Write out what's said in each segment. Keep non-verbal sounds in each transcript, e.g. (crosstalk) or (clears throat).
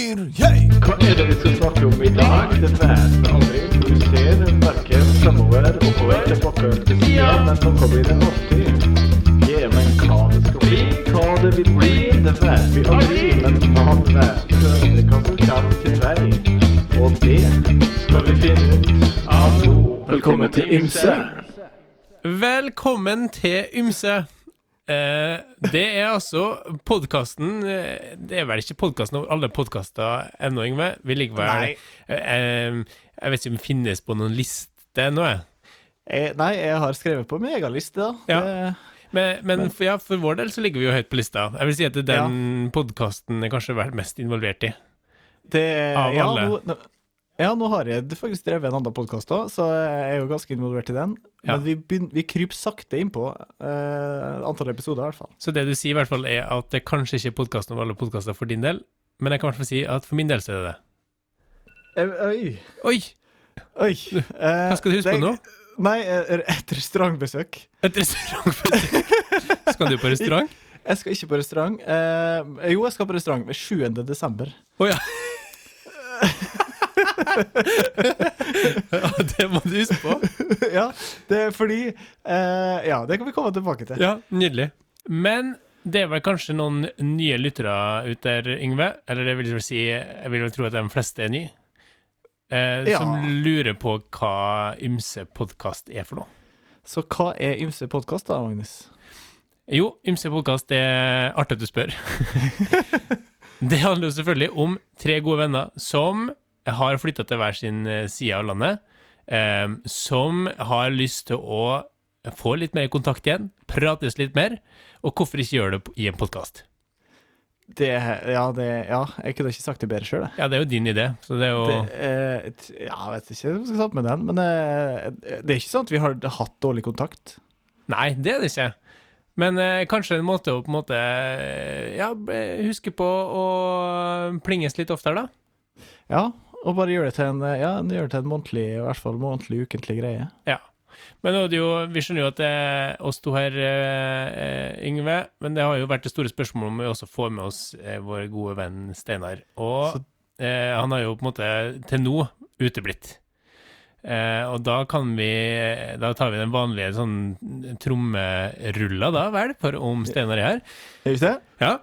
Myr, Yeah! Hva er det vi skal snakke om i dag? Det vet vi aldri. Du ser verken framover, oppover, tilbake til siden, men noe blir det alltid. Ja, men hva det skal bli, hva det vil bli, det vet vi aldri. Men man vet aldri hva som kommer til vei. Og det skal vi finne ut av nå. Velkommen til Ymse. Velkommen til Ymse. Eh, det er altså podkasten eh, Det er vel ikke podkasten over alle podkaster ennå, Yngve? Vi ligger vel eh, Jeg vet ikke om det finnes på noen liste ennå, jeg. Jeg, nei, jeg har skrevet på megaliste, da. Ja. Det, Men, men for, ja, for vår del så ligger vi jo høyt på lista. Jeg vil si at det er den podkasten jeg kanskje vært mest involvert i. det, Av ja, alle. no. nå, ja, nå har jeg faktisk drevet en annen podkast òg, så jeg er jo ganske involvert i den. Ja. Men vi, begynner, vi kryper sakte innpå uh, antall episoder, i hvert fall. Så det du sier i hvert fall er at det kanskje ikke er podkasten over alle podkaster for din del, men jeg kan i hvert fall si at for min del så er det det. Eh, Oi. Oi! Oi. Eh, Hva skal du huske på nå? Nei, eh, et restaurantbesøk. Et restaurantbesøk. Skal du på restaurant? (laughs) Jeg skal ikke på restaurant. Eh, jo, jeg skal på restaurant 7. desember. Oh, ja. (laughs) ja. Det må du huske på. (laughs) ja, det er fordi eh, Ja, det kan vi komme tilbake til. Ja, Nydelig. Men det er vel kanskje noen nye lyttere ute der, Yngve? Eller det vil jeg si, jeg vil vel tro at de fleste er nye. Eh, Ja. Som lurer på hva Ymse podkast er for noe. Så hva er ymse podkast, da, Magnus? Jo, Ymse podkast, er artig at du spør. (laughs) (laughs) det handler jo selvfølgelig om tre gode venner som har flytta til hver sin eh, side av landet. Eh, som har lyst til å få litt mer kontakt igjen, prates litt mer. Og hvorfor ikke gjøre det i en podkast? Det, ja, det, ja, jeg kunne ikke sagt det bedre sjøl. Ja, det er jo din idé, så det er jo Det, eh, ja, jeg vet ikke hva jeg skal starte med den, men eh, det er ikke sånn at vi har hatt dårlig kontakt. Nei, det er det ikke. Men eh, kanskje en måte å på en måte Ja, huske på å plinges litt oftere, da. Ja, og bare gjøre det til en, ja, gjør det til en månedlig, i hvert fall månedlig, ukentlig greie. Ja. Men nå er det jo, vi skjønner jo at det er oss to her, eh, Yngve, men det har jo vært det store spørsmålet om vi også får med oss eh, vår gode venn Steinar. Og eh, han har jo på en måte til nå uteblitt. Eh, og da kan vi Da tar vi den vanlige sånn trommerulla, da vel, for om Steinar er her. Er ikke det? Ja.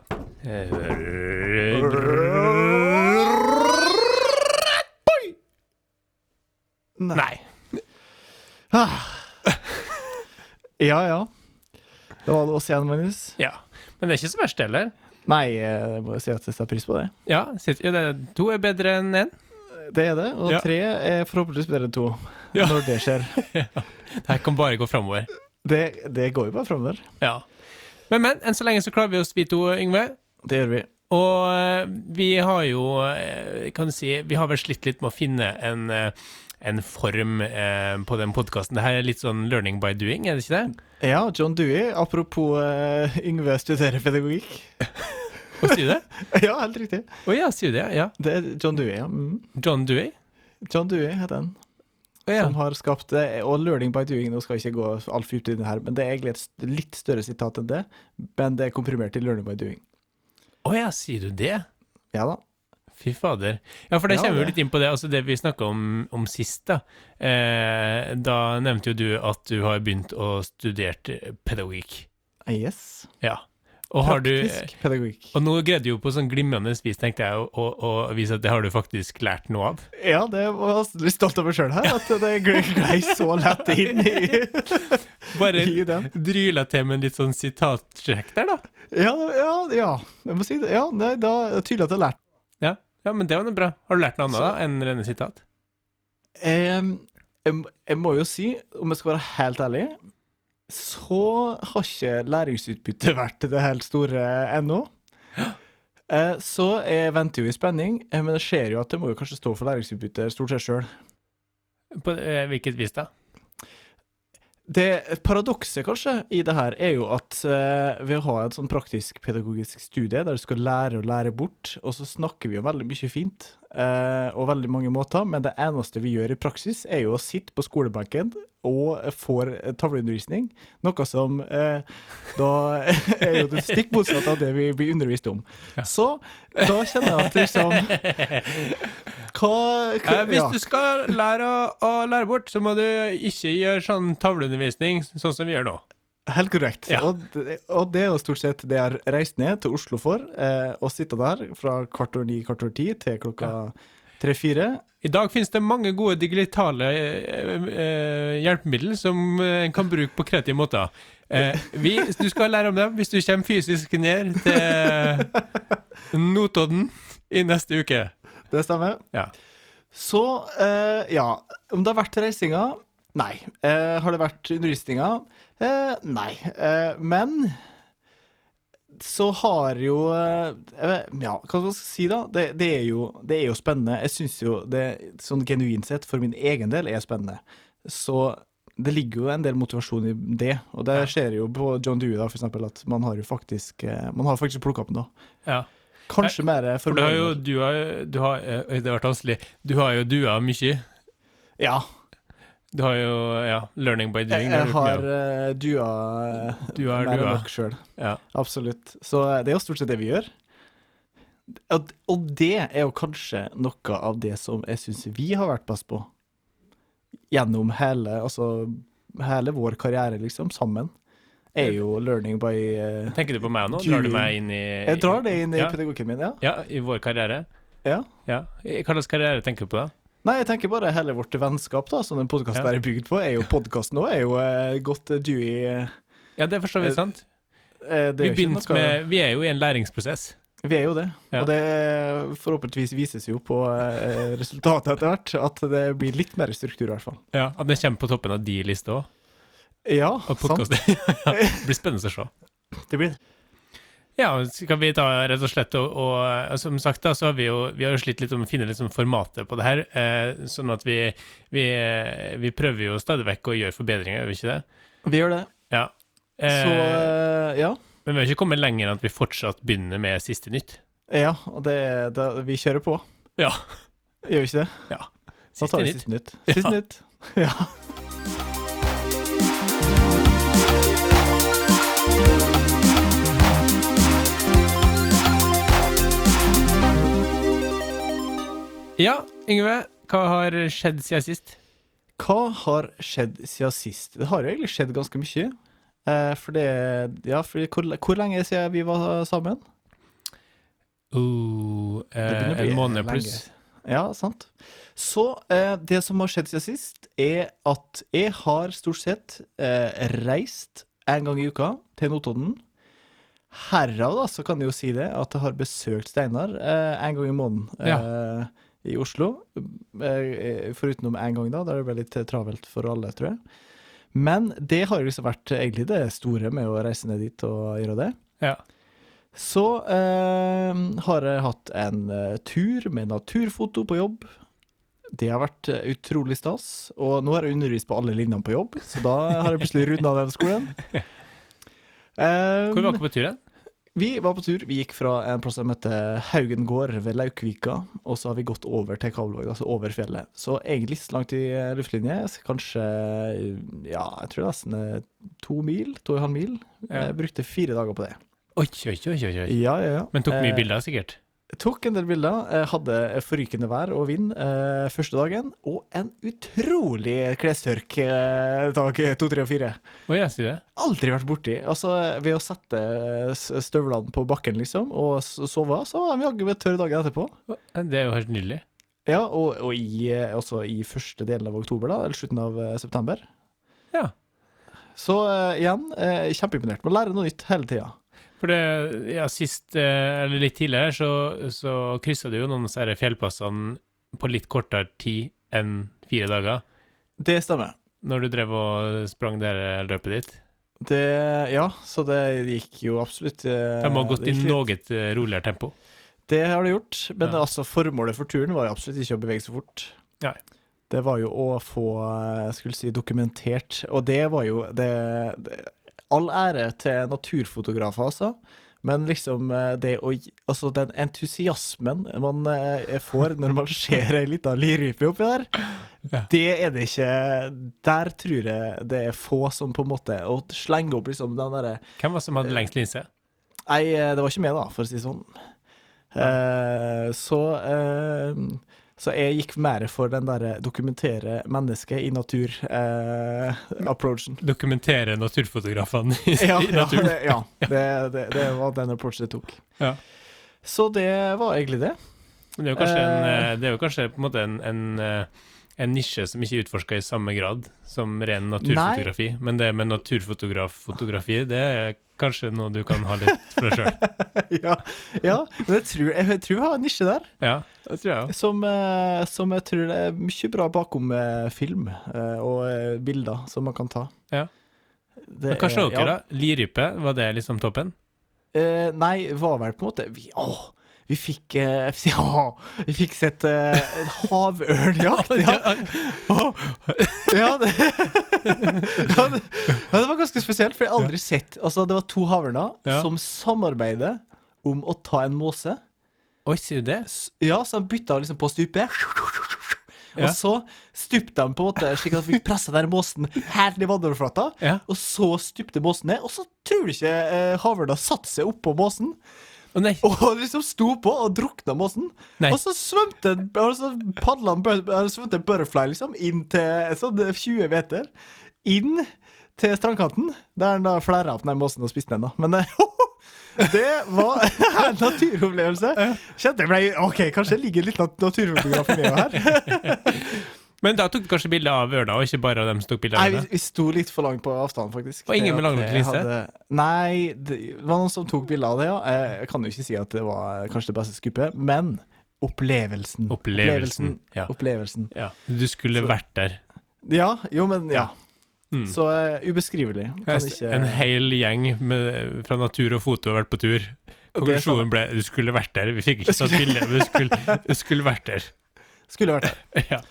Nei. Ah. Ja, ja. Det var oss igjen, Magnus. Ja. Men det er ikke så verst heller. Nei, jeg må jo si at jeg setter pris på det. Ja, ja, det, to er bedre enn én. Det er det, og Ja. tre er forhåpentligvis bedre enn to, Ja. når det skjer. (laughs) Det her kan bare gå framover. Det, det går jo bare framover. Ja. Men, men, enn så lenge så klarer vi oss, vi to, Yngve. Det gjør vi. Og eh, vi har jo, eh, kan du si, vi har vel slitt litt med å finne en, eh, en form eh, på den podkasten. Det her er litt sånn learning by doing, er det ikke det? Ja, John Dewey, apropos eh, Yngve studerer pedagogikk. Hva sier du det? (laughs) ja, helt riktig. Å ja, sier du det? Ja. Det er John Dewey, ja. Mm. John Dewey? John Dewey heter den. Å ja. Som har skapt det. Og 'learning by doing', nå skal jeg ikke gå altfor dypt inn i det her, men det er egentlig et litt større sitat enn det. Men det er komprimert til 'learning by doing'. Å ja, sier du det? Ja da. Fy fader. Ja, for det kommer jo det. litt inn på det, altså det vi snakka om, om sist. Da eh, Da nevnte jo du at du har begynt å studere pedagogikk. Yes. Ja. Og har du Praktisk pedagogikk. Og nå greide du jo på sånn glimrende vis, tenkte jeg, å, å, vise at det har du faktisk lært noe av. Ja, det var jeg litt stolt meg sjøl her, at det glei så lett inn i, (laughs) Bare i den. dryla til med en litt sånn sitatsjekk der, da. Ja, ja, ja. Jeg må si det. Ja, nei, da tydelig at jeg har lært. Ja, ja men det var noe bra. Har du lært noe annet da enn rene sitat? Em, jeg, jeg må jo si, om jeg skal være helt ærlig, så har ikke læringsutbyttet vært det helt store ennå. Eh, Så jeg venter jo i spenning, eh, men det skjer jo at det må jo kanskje stå for læringsutbyttet stort sett sjøl. På eh, hvilket vis da? Det paradokset kanskje i det her er jo at uh, ved å ha et sånn praktisk pedagogisk studie der du skal lære og lære bort, og så snakker vi jo veldig mye fint uh, og veldig mange måter, men det eneste vi gjør i praksis er jo å sitte på skolebenken og får eh, tavleundervisning, noe som uh, da (laughs) er jo det stikk motsatt av det vi blir undervist om. Så da kjenner jeg at liksom (laughs) Hva, hva Eh, hvis ja. du skal lære å, å lære bort, så må du ikke gjøre sånn tavleundervisning sånn som vi gjør nå. Helt korrekt. Ja. Og, det- og det er jo stort sett det jeg har reist ned til Oslo for. Eh, og sitte der fra kvart over ni, kvart over ti til klokka tre-fire. I dag finnes det mange gode digitale eh, eh, hjelpemidler som eh, en kan bruke på kreative måter. Eh, vi, du skal lære om dem hvis du kommer fysisk ned til (laughs) Notodden i neste uke. Det stemmer. Ja. Så, eh, ja Om det har vært reisinga? Nei. Eh, har det vært undervisninga? Eh, nei. Eh, men så har jo eh, Ja, hva skal jeg si, da? Det, det, er, jo, det er jo spennende. Jeg syns jo det sånn genuint sett, for min egen del, er spennende. Så det ligger jo en del motivasjon i det, og det skjer jo på John Dewey, da, for eksempel, at man har jo faktisk eh, Man har faktisk plukka opp noe. Ja. Kanskje mer For du har jo du har, du har, eh, det ble vanskelig. Du har jo dua mye. Ja. Du har jo ja, learning by doing. jeg jeg har uh, dua eh, mer enn dua. nok sjøl. Ja. Absolutt. Så eh, det er jo stort sett det vi gjør. Og, og det er jo kanskje noe av det som jeg syns vi har vært best på. Gjennom hele, altså, hele vår karriere, liksom, sammen. Er jo learning by uh, Tenker du på meg nå? Drar du meg inn i Jeg drar det inn i ja. pedagogikken min, ja. Ja, i vår karriere. ja. Ja. Hva slags karriere tenker du på da? Nei, jeg tenker bare hele vårt vennskap, da, som den podkasten Ja. er bygd på, er jo podkasten òg, er jo uh, godt uh, Dewey uh, Ja, det forstår Eh, sant. Uh, det Vi, noe- med, vi er jo i en læringsprosess. Vi er jo det. Ja. Og det forhåpentligvis vises jo på eh, resultatet etter hvert, at det blir litt mer struktur, i hvert fall. Ja, At det kommer på toppen av de lista òg. Ja, sant. (laughs) det blir spennende å se. Det blir det. Ja, skal vi ta rett og slett og, og som sagt da, så har vi jo, vi har jo slitt litt om å finne liksom formatet på det her, eh, sånn at vi, vi, eh, vi prøver jo stadig vekk å gjøre forbedringer, gjør vi ikke det? Vi gjør det. Ja. Eh, Så ja. Men vi har ikke kommet lenger enn at vi fortsatt begynner med siste nytt. Ja, og det, det Vi kjører på. Ja. Gjør vi ikke det? Ja. Da Siste tar vi nytt. siste nytt. Siste Ja. nytt. Ja. Ja, Yngve, hva har skjedd siden sist? Hva har skjedd siden sist? Det har jo egentlig skjedd ganske mye. Eh, for det Ja, for hvor, hvor lenge siden vi var sammen? Uh, eh, en måned pluss. Ja, sant. Så eh, det som har skjedd siden sist, er at jeg har stort sett eh, reist en gang i uka til Notodden. Herav da, så kan jeg jo si det, at jeg har besøkt Steinar eh, en gang i måneden eh, i Oslo. Eh, foruten om en gang, da. Da er det ble litt travelt for alle, tror jeg. Men det har liksom vært egentlig det store med å reise ned dit og gjøre det. Ja. Så eh, har jeg hatt en eh, tur med naturfoto på jobb. Det har vært eh, utrolig stas. Og nå har jeg undervist på alle linjene på jobb, så da har jeg plutselig runda den skolen. Um, (laughs) Hvor var dere på tur hen? Vi var på tur. Vi gikk fra en plass som heter Haugen gård ved Laukvika, og så har vi gått over til Kabelvåg, altså over fjellet. Så egentlig så langt i eh, luftlinje, kanskje ja, jeg tror nesten eh, to mil, to og en halv mil. Jeg brukte fire dager på det. Oi, oi, oi, oi, oi. Ja, ja, ja. Men tok mye Eh, bilder, sikkert. Tok en del bilder. eh, Hadde forrykende vær og vind eh, første dagen. Og en utrolig klestørk eh, dag to, tre og fire. Må jeg si det. Aldri vært borti. Altså, ved å sette eh, støvlene på bakken, liksom, og sove, så var vi jaggu meg tørre dagen etterpå. Det er jo helt nydelig. Ja, og, og i, eh, også i første delen av oktober, da, eller slutten av eh, september. Ja. Så eh, igjen, eh, kjempeimponert. Må lære noe nytt hele tida. For det, ja, sist, eh, eller litt tidligere, så, så kryssa du jo noen av disse fjellpassene på litt kortere tid enn fire dager. Det stemmer. Når du drev og sprang det her løpet ditt. Det, ja, så det gikk jo absolutt Det De har gått i noe eh, roligere tempo. Det har det gjort, men Ja. altså formålet for turen var jo absolutt ikke å bevege seg fort. Nei. det var jo å få eh, skulle si, dokumentert Og det var jo det, det All ære til naturfotografer, altså. Men liksom eh, det å Altså den entusiasmen man eh, får når man ser ei lita lirype oppi der, Ja. det er det ikke Der tror jeg det er få som på en måte Å slenge opp liksom den derre Hvem var det som hadde lengst linse? Nei, eh, det var ikke meg, da, for å si det sånn. Eh, så eh, Så jeg gikk mer for den derre dokumentere mennesket i natur-approachen. Dokumentere naturfotografene i, ja, i ja, det, ja (laughs) det, det, det var den approachen jeg tok. Ja. Så det var egentlig det. Det er jo kanskje, en, Eh. eh, det er jo kanskje på en måte en, en, eh, en nisje som ikke er utforska i samme grad som ren naturfotografi. Men det med naturfotograf-fotografi, det kanskje noe du kan ha litt for deg sjøl. (laughs) ja, ja, men jeg tror jeg, jeg tror jeg har en nisje der. Ja, det tror jeg også. Som, eh, som jeg tror det er mye bra bakom eh, film eh, og bilder som man kan ta. Ja. Det Men hva slår er- dere, da? Lirype, var det liksom toppen? Eh, nei, var vel på en måte vi, Åh, vi fikk eh, Ja, vi fikk sett uh, en havørnjakt. (laughs) Ja, ja, det, (laughs) ja, det, ja, det var ganske spesielt, for jeg har aldri sett Altså, det var to havørner Ja. som samarbeider om å ta en måse. Oi, sier du det? Ja, så de bytta liksom på stupet. Og så stupte de på en måte slik at vi pressa den måsen helt i vannoverflata. Ja. Og så stupte måsen ned, og så tror du ikke eh, havørna satte seg oppå måsen. Å nei. Og liksom sto på og drukna måsen. Nei. Og så svømte en- og så padla en bur- eller svømte en butterfly liksom inn til sånn 20 meter. Inn til strandkanten, der han da flæra opp den måsen og spiste den. da Men eh, (laughs) det var (laughs) en naturopplevelse. Kjente jeg ble OK, kanskje det ligger litt nat- naturfotograf i meg her. (laughs) Men da tok du kanskje bilde av ørna, og ikke bare av dem som tok bilde av vi, Nei, vi sto litt for langt på avstand, faktisk. Og ingen med langnok hadde- Nei, det var noen som tok bilde av det, ja. Jeg jeg kan jo ikke si at det var kanskje det beste skuppet, men opplevelsen. Opplevelsen. Ja. Opplevelsen. ja. Du skulle Så- vært der. Ja, jo, men ja. Mm. Så uh, ubeskrivelig. Kan ikke En hel gjeng med, fra natur og foto har vært på tur. Konklusjonen ble du skulle vært der. Vi fikk ikke tatt (laughs) bilde, men du skulle, du skulle vært der. Skulle vært der. (laughs) Ja.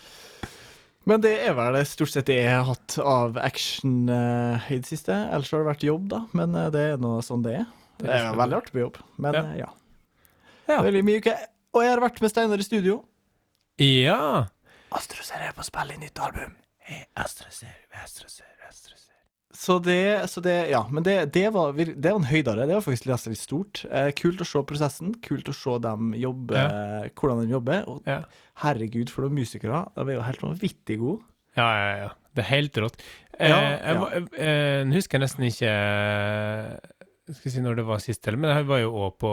Men det er vel det stort sett det jeg har hatt av action uh, i det siste. Ellers har det vært jobb, da. Men uh, det er nå sånn det er. Det er veldig artig på jobb, men Ja. eh, ja. Ja. Veldig mye uke. Og jeg har vært med Steinar i studio. ja. Astros er på å spille inn nytt album. Astraser, astraser, astraser. Så det, så det Ja, men det, det, var, det var en høydare. Det var faktisk litt litt stort. Eh, kult å se prosessen. Kult å se dem jobbe, hvordan de jobber. Og Ja. herregud, for noen musikere. De er jo helt vanvittig gode. Ja, ja, ja. Det er helt rått. Eh, Ja, jeg, ja. jeg, eh, Nå husker nesten ikke eh, Skal si når det var sist men jeg var jo òg på,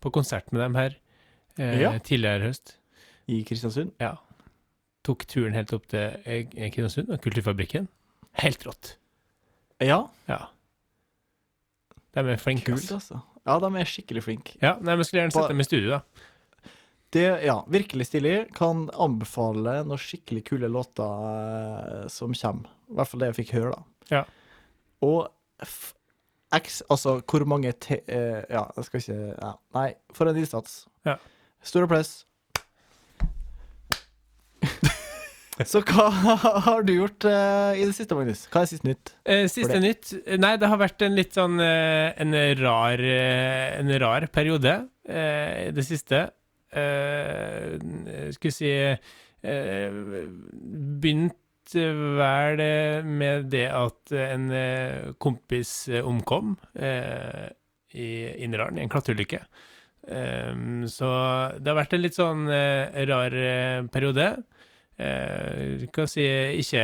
på konsert med dem her eh, Ja. tidligere i høst. I Kristiansund. Ja. Tok turen helt opp til eh, Kristiansund og Kulturfabrikken. Helt rått. Ja, Ja. De er flinke. kult, altså. Ja, de er skikkelig flinke. Ja, nei, men skulle gjerne sett dem i studio, da. Det, ja, virkelig stilig. Kan anbefale noen skikkelig kule låter eh, som kommer. I hvert fall det jeg fikk høre, da. Ja. Og X, altså hvor mange te eh, Ja, jeg skal ikke ja. Nei, for en innsats. Ja. Stor applaus. Så hva (laughs) har du gjort uh, i det siste, Magnus? Hva er siste nytt? Uh, siste nytt Nei, det har vært en litt sånn uh, En rar En rar periode i det siste. Skal vi si Begynt vel med det at en kompis omkom i Inderdalen i en klatreulykke. Så det har vært en litt sånn rar periode. Eh, kan si ikke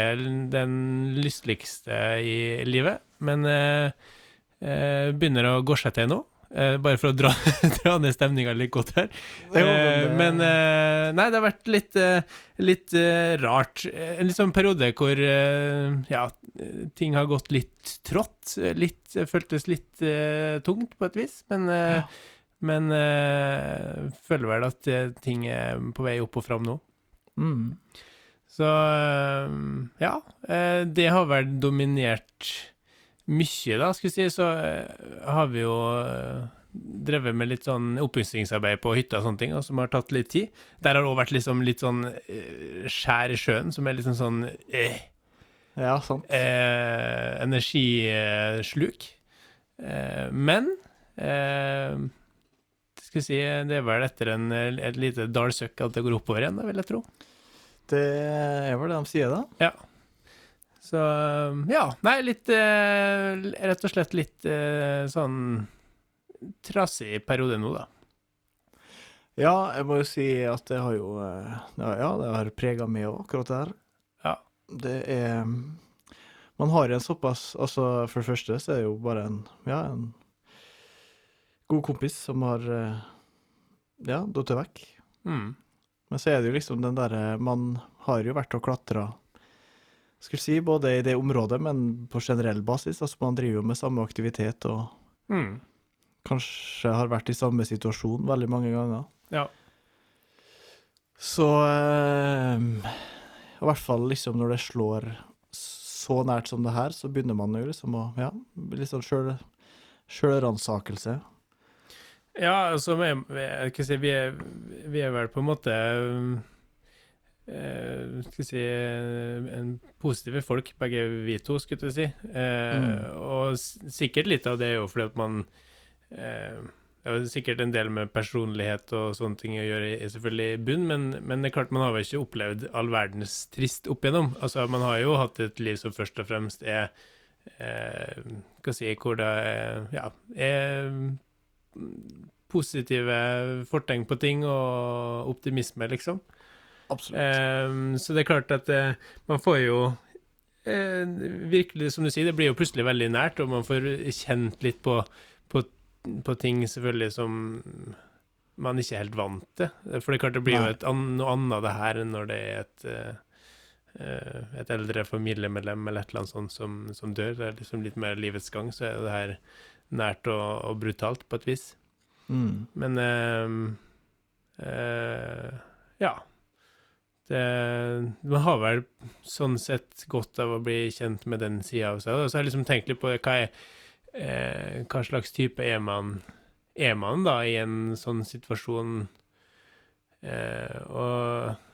den lysteligste i livet, men eh, eh, begynner å gå seg til nå. Eh, bare for å dra, (laughs) dra ned stemninga litt godt her. Men Eh, men eh, Nei, det har vært litt, litt rart. En litt sånn periode hvor ja, ting har gått litt trått. Litt, føltes litt tungt på et vis, men Ja. Men eh, føler vel at ting er på vei opp og fram nå. Mm. Så eh, ja, eh, det har vel dominert mye, da, skal vi si. Så eh, har vi jo drevet med litt sånn oppussingsarbeid på hytta og sånne ting, og som har tatt litt tid. Der har det òg vært liksom litt sånn skjær i sjøen, som er liksom sånn eh, Ja, sant. eh, energisluk. Eh, men skal si, det er vel etter en, et lite dalsøkk at det går oppover igjen, vil jeg tro. Det er vel det de sier, da. Ja. Så ja. Nei, litt eh, Rett og slett litt eh, sånn trasig periode nå, da. Ja, jeg må jo si at det har jo eh, Ja, det har prega meg òg, akkurat det her. Ja. Det er Man har en såpass Altså, for det første så er det jo bare en Ja, en god kompis som har eh, Ja, datt vekk. Mm. Men så er det jo liksom den derre Man har jo vært og klatra skulle si både i det området, men på generell basis. Altså, man driver jo med samme aktivitet og Mm. kanskje har vært i samme situasjon veldig mange ganger. Ja. Så eh, I hvert fall liksom når det slår så nært som det her, så begynner man jo liksom å Ja, litt sånn sjøl sjølransakelse. Ja, altså, vi, vi, si, vi, er, vi er vel på en måte eh, skal jeg si eh, en positive folk, begge vi to, skulle jeg si. Eh, Mm. Og sikkert litt av det er jo fordi at man eh, Det er sikkert en del med personlighet og sånne ting å gjøre i, selvfølgelig i bunn, men, men det er klart man har vel ikke opplevd all verdens trist opp igjennom. Altså, man har jo hatt et liv som først og fremst er eh, Skal si hvor det er, ja, er positive fortegn på ting og optimisme, liksom. Absolutt. Ehm, så det er klart at eh, man får jo eh, virkelig, som du sier, det blir jo plutselig veldig nært, og man får kjent litt på, på, på ting selvfølgelig som man ikke er helt vant til. For det er klart det blir Nei. jo et an, noe annet det her enn når det er et eh, eh, et eldre familiemedlem eller et eller annet sånt som, som dør. Det er liksom litt mer livets gang, så er det her nært og, og brutalt på et vis. Mm. Men eh, eh, ja. Det, man har vel sånn sett godt av å bli kjent med den sida av seg. Og så har jeg liksom tenkt litt på hva, er, eh, hva slags type er man, er man da i en sånn situasjon. Eh, og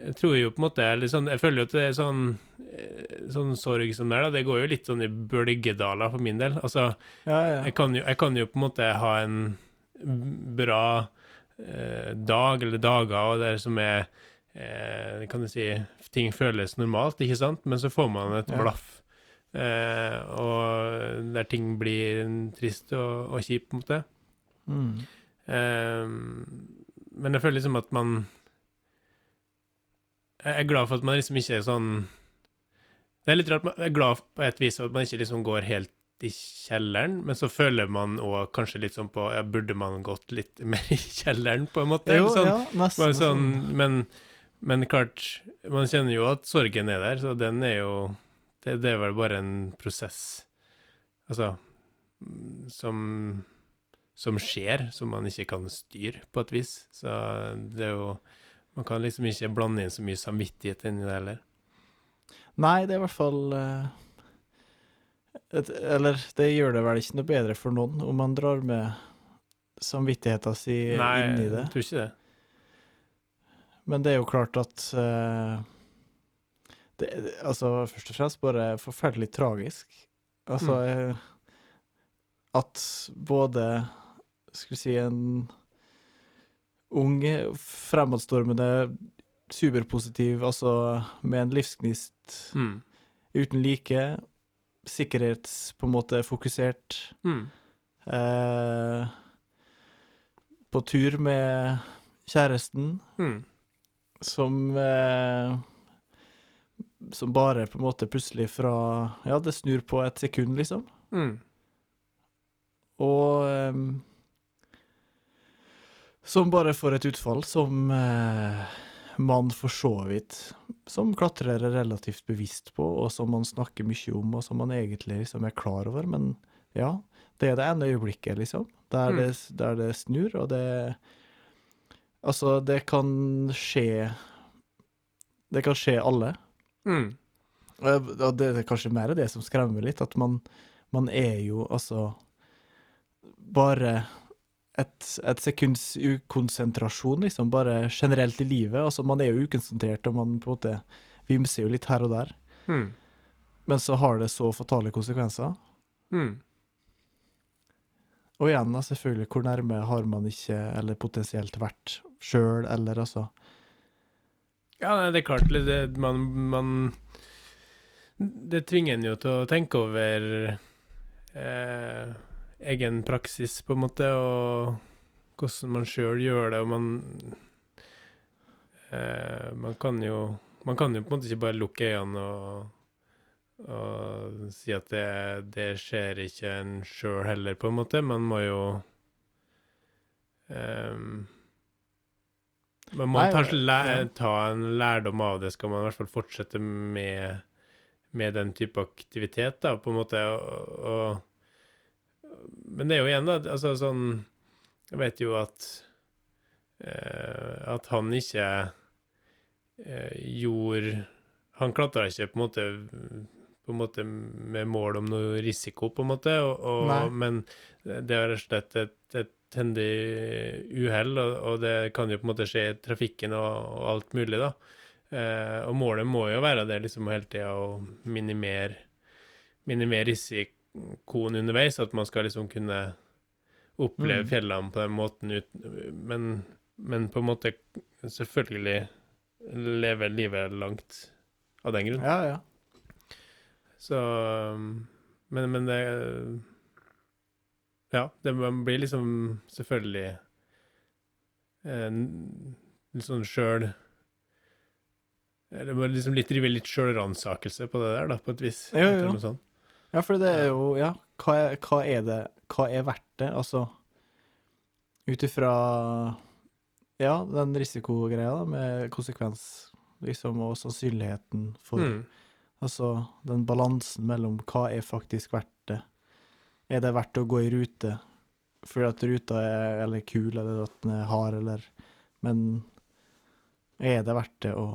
jeg tror jo på en måte sånn, Jeg føler jo at det er sånn, eh, sånn sorg som det er, da. Det går jo litt sånn i bølgedaler for min del. Altså, Ja, ja. jeg kan, jo, jeg kan jo på en måte ha en bra eh, dag eller dager og det som er eh, Kan du si Ting føles normalt, ikke sant? Men så får man et blaff. Eh, og der ting blir trist og, og kjipt, på en måte. Mm. Eh, men jeg føler liksom at man Jeg er glad for at man liksom ikke er sånn Det er litt rart, jeg er glad på et vis for at man ikke liksom går helt i kjelleren, men så føler man òg kanskje litt sånn på ja, Burde man gått litt (laughs) mer i kjelleren, på en måte? Jo, sånn, ja, nesten. sånn, men, men klart, man kjenner jo at sorgen er der, så den er jo Det, det er vel bare en prosess, altså, som som skjer, som man ikke kan styre, på et vis. Så det er jo Man kan liksom ikke blande inn så mye samvittighet inni det heller. Nei, det er i hvert fall uh, et, Eller det gjør det vel ikke noe bedre for noen om man drar med samvittigheten si Nei, inn i jeg det. tror ikke det. Men det er jo klart at uh, det, Altså, først og fremst bare forferdelig tragisk. Altså eh, At både Skal vi si en ung, fremadstormende, superpositiv, altså med en livsgnist Mm. uten like, sikkerhets på en måte fokusert, Mm. eh, på tur med kjæresten, Mm. som eh, som bare på en måte plutselig fra Ja, det snur på et sekund, liksom. Mm. Og ehm, Som bare får et utfall som eh, man for så vidt Som klatrer er relativt bevisst på, og som man snakker mye om, og som man egentlig liksom er klar over. Men ja, det er det ene øyeblikket, liksom, der, Mm. det, der det snur, og det Altså, det kan skje Det kan skje alle. Mm. Og det er kanskje mer det som skremmer litt, at man, man er jo altså bare et, et sekunds ukonsentrasjon, liksom, bare generelt i livet. Altså, man er jo ukonsentrert, og man på en måte vimser jo litt her og der. Mm. Men så har det så fatale konsekvenser. Mm. Og igjen, da, selvfølgelig, hvor nærme har man ikke, eller potensielt vært sjøl, eller altså Ja, det er klart, det- man, man Det tvinger en jo til å tenke over eh, egen praksis, på en måte, og hvordan man sjøl gjør det, og man eh, Man kan jo Man kan jo på en måte ikke bare lukke øynene og, og si at det, det skjer ikke en sjøl heller, på en måte. Man må jo um, man må Nei, kanskje ja. ta en lærdom av det, skal man i hvert fall fortsette med, med den type aktivitet, da, på en måte. Og, og, men det er jo igjen, da, altså sånn Jeg vet jo at eh, at han ikke eh, gjorde Han klatra ikke på en måte på en måte med mål om noe risiko, på en måte, og, og, men det er rett og slett et, et hendig uhell, og, og det kan jo på en måte skje i trafikken og, alt mulig, da. Eh, og målet må jo være det liksom hele tida å minimere, minimere risikoen underveis, at man skal liksom kunne oppleve Mm. fjellene på den måten men, men på en måte selvfølgelig leve livet langt av den grunn. Ja, ja. Så Men, men det Ja, det blir liksom selvfølgelig en, litt sånn sjøl må liksom litt drive litt sjølransakelse på det der, da, på et vis. Jo, jo, Eller sånt. Ja, for det er jo Ja, hva er, hva er det Hva er verdt det? Altså ut ifra Ja, den risikogreia da, med konsekvens, liksom, og sannsynligheten for Mm. Altså den balansen mellom hva er faktisk verdt det. Er det verdt å gå i rute fordi at ruta er eller kul, eller at den er hard, eller Men er det verdt det å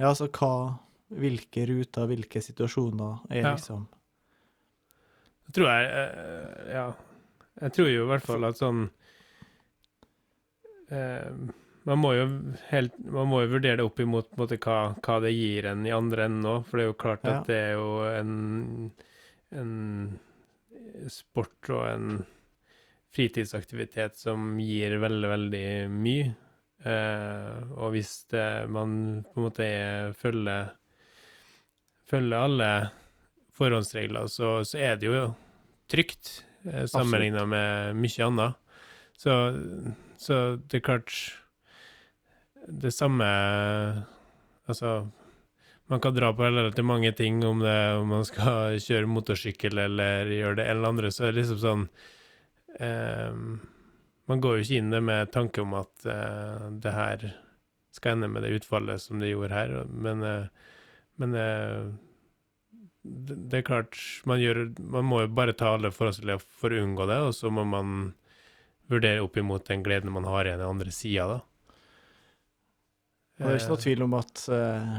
Ja, altså hva Hvilke ruter, hvilke situasjoner er Ja. liksom Jeg tror jeg eh, Ja. Jeg tror jo i hvert fall at sånn eh, man må jo helt Man må jo vurdere det opp imot måte, hva, hva det gir en i andre enden òg, for det er jo klart Ja. at det er jo en, en sport og en fritidsaktivitet som gir veldig, veldig mye. Eh, og hvis det, man på en måte er, følger følger alle forhåndsregler, så, så er det jo trygt eh, sammenligna med mye annet. Så, så det er klart Det samme Altså, man kan dra på til mange ting om det om man skal (laughs) kjøre motorsykkel eller gjøre det eller andre, så er det liksom sånn eh, Man går jo ikke inn det med tanke om at eh, det her skal ende med det utfallet som det gjorde her, men eh, men eh, det, det er klart, man, gjør, man må jo bare ta alle forholdsregler for å unngå det, og så må man vurdere opp imot den gleden man har i den andre sida, da. Det er ikke noe tvil om at eh,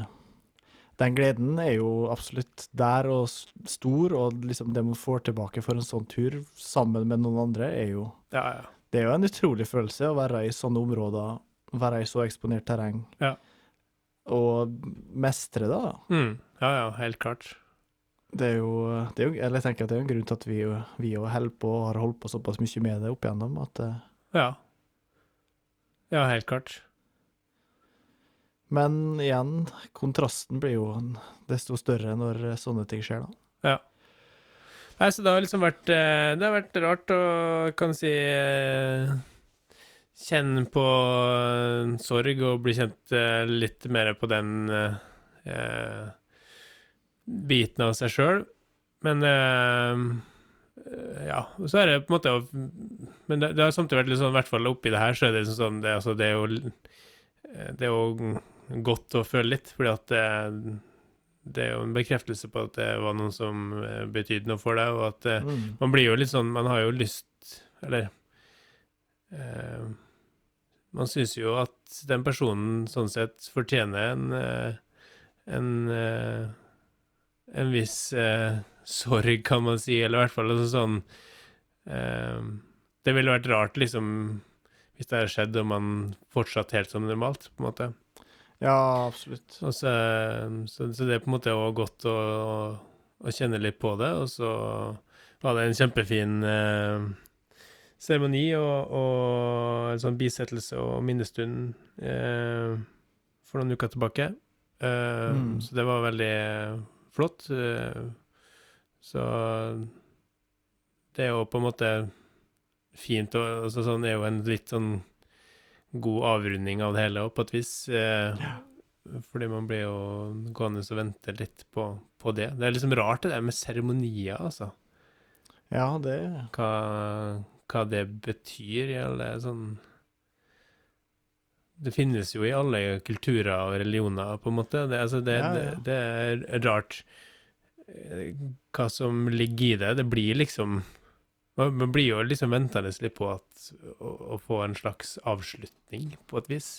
den gleden er jo absolutt der og stor, og liksom det man får tilbake for en sånn tur sammen med noen andre, er jo Ja, ja. Det er jo en utrolig følelse å være i sånne områder, være i så eksponert terreng. Ja. Og mestre det, da. Mm, ja, ja, helt klart. Det er jo, det er jo Eller jeg tenker at det er en grunn til at vi, vi holder på og har holdt på såpass mye med det opp igjennom, at eh, Ja. Ja, helt klart. Men igjen, kontrasten blir jo desto større når sånne ting skjer, da. Nei, så det har liksom vært eh, Det har vært rart å, kan si eh, Kjenne på eh, sorg og bli kjent eh, litt mer på den eh, eh, biten av seg sjøl. Men eh, Ja. Så er det på en måte Men det, det har samtidig vært litt sånn, i hvert fall oppi det her, så er det liksom sånn det, altså, det er jo Det er jo godt å føle litt, fordi at det, det er jo en bekreftelse på at det var noen som betydde noe for deg, og at Mm. man blir jo litt sånn Man har jo lyst Eller eh, Man syns jo at den personen sånn sett fortjener en eh, en, eh, en viss eh, sorg, kan man si, eller i hvert fall altså sånn Eh, det ville vært rart, liksom, hvis det hadde skjedd og man fortsatt helt som normalt, på en måte. Ja, absolutt. Og så, så, så det er på en måte også godt å, å kjenne litt på det, og så var det en kjempefin eh, seremoni og, og en sånn bisettelse og minnestund eh, for noen uker tilbake. Eh, Mm. Så det var veldig flott. Eh, så det er jo på en måte fint, og altså, sånn er jo en litt sånn god avrunding av det hele òg, på et vis. Eh, fordi man blir jo gående og vente litt på, på det. Det er liksom rart det der med seremonier, altså. Ja, det Hva, hva det betyr i alle sånn Det finnes jo i alle kulturer og religioner, på en måte. Det, altså det, Ja, ja. det, det er rart eh, hva som ligger i det. Det blir liksom man blir jo liksom ventende litt på at, å, å få en slags avslutning, på et vis.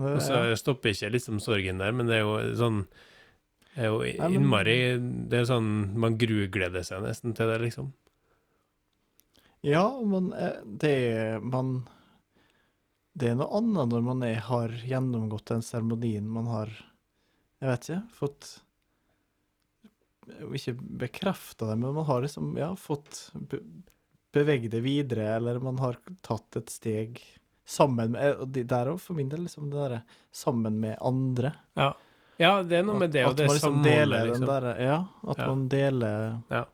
Og så stopper ikke liksom sorgen der, men det er jo sånn Det er jo innmari Det er sånn Man grugleder seg nesten til det, liksom. Ja, men eh, det er man Det er noe annet når man er, har gjennomgått den seremonien man har Jeg vet ikke, fått Ikke bekrefta det, men man har liksom ja, fått be, beveget det videre, eller man har tatt et steg sammen med og det Der òg, for min del, liksom det derre sammen med andre. Ja. ja, det er noe med det og det man liksom deler liksom. den derre Ja, at Ja. man deler Ja.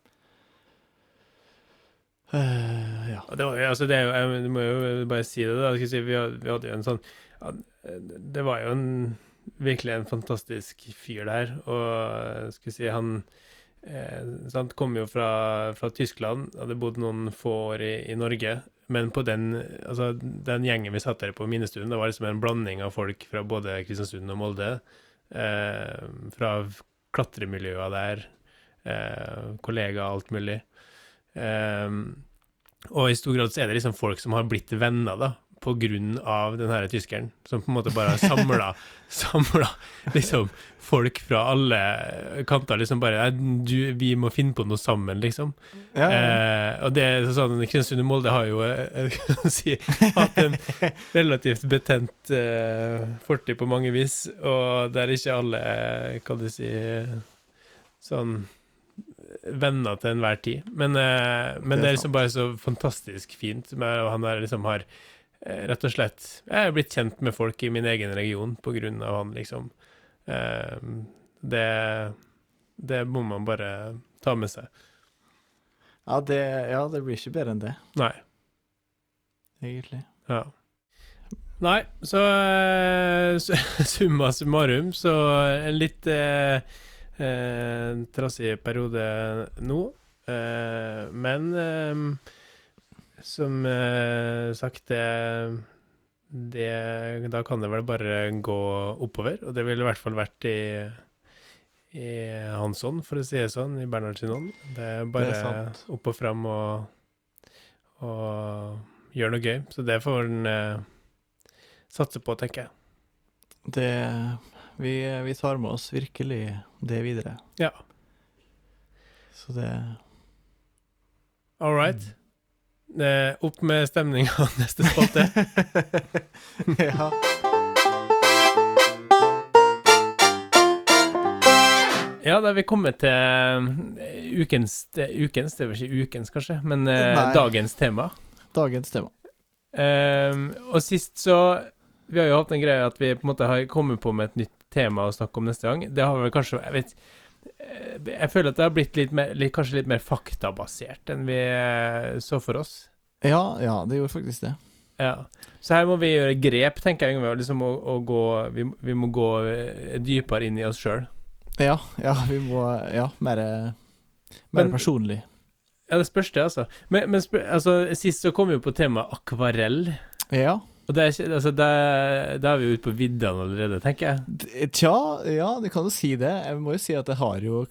Eh, ja. Det, var, altså det jeg må jo bare si det, da. Si, vi, hadde, vi hadde jo en sånn ja, Det var jo en, virkelig en fantastisk fyr der. Og skulle si, han eh, sant, kom jo fra, fra Tyskland, hadde bodd noen få år i, i Norge. Men på den, altså, den gjengen vi satt der på minnestuen, det var liksom en blanding av folk fra både Kristiansund og Molde. Eh, fra klatremiljøer der, eh, kollegaer, alt mulig. Eh, og i stor grad så er det liksom folk som har blitt venner, da, på grunn av den her tyskeren, som på en måte bare samla Samla (laughs) liksom folk fra alle kanter, liksom bare du, Vi må finne på noe sammen, liksom. Ja, ja. Eh, og det er sånn Kristiansund og Molde har jo eh, (laughs) kan si, hatt en relativt betent eh, fortid på mange vis, og der ikke alle, kan du si, sånn venner til enhver tid. Men, uh, men Det er det er liksom bare så fantastisk fint med og han der liksom har eh, rett og slett Jeg er blitt kjent med folk i min egen region på grunn av han, liksom. Eh, det, det må man bare ta med seg. Ja, det, ja, det blir ikke bedre enn det, Nei. egentlig. Ja. Nei, så eh, (laughs) summa summarum, så en litt eh, eh, trassig periode nå. Eh, men eh, som eh, sagt, det, det Da kan det vel bare gå oppover, og det ville i hvert fall vært i i hans ånd, for å si det sånn, i Bernhard sin ånd. Det er bare sant. opp og fram og, og gjøre noe gøy. Så det får han eh, satse på, tenker jeg. Det vi, vi tar med oss virkelig det videre. Ja. Så det All right. Eh, opp med stemninga (laughs) neste spalte. (laughs) Ja. Ja, da er vi kommet til eh, ukens, det- ukens Det vel ikke ukens, kanskje, men eh, Nei. dagens tema. Dagens tema. Um, og sist så Vi har jo hatt en greie at vi på en måte har kommet på med et nytt tema å snakke om neste gang. Det har vel kanskje Jeg vet Jeg føler at det har blitt litt mer, litt, kanskje litt mer faktabasert enn vi eh, så for oss. Ja, ja, det gjorde faktisk det. Ja. Så her må vi gjøre grep, tenker jeg, Yngve. Liksom å, å gå vi, vi må gå eh, dypere inn i oss sjøl. Ja, ja, vi må Ja, mer, mer Men- personlig. Ja, det spørs det, altså. Men, men spør, altså, sist så kom vi jo på temaet akvarell. Ja. Og det er Altså, det, da er vi jo ute på viddene allerede, tenker jeg. Tja, ja, du kan jo si det. Jeg må jo si at jeg har jo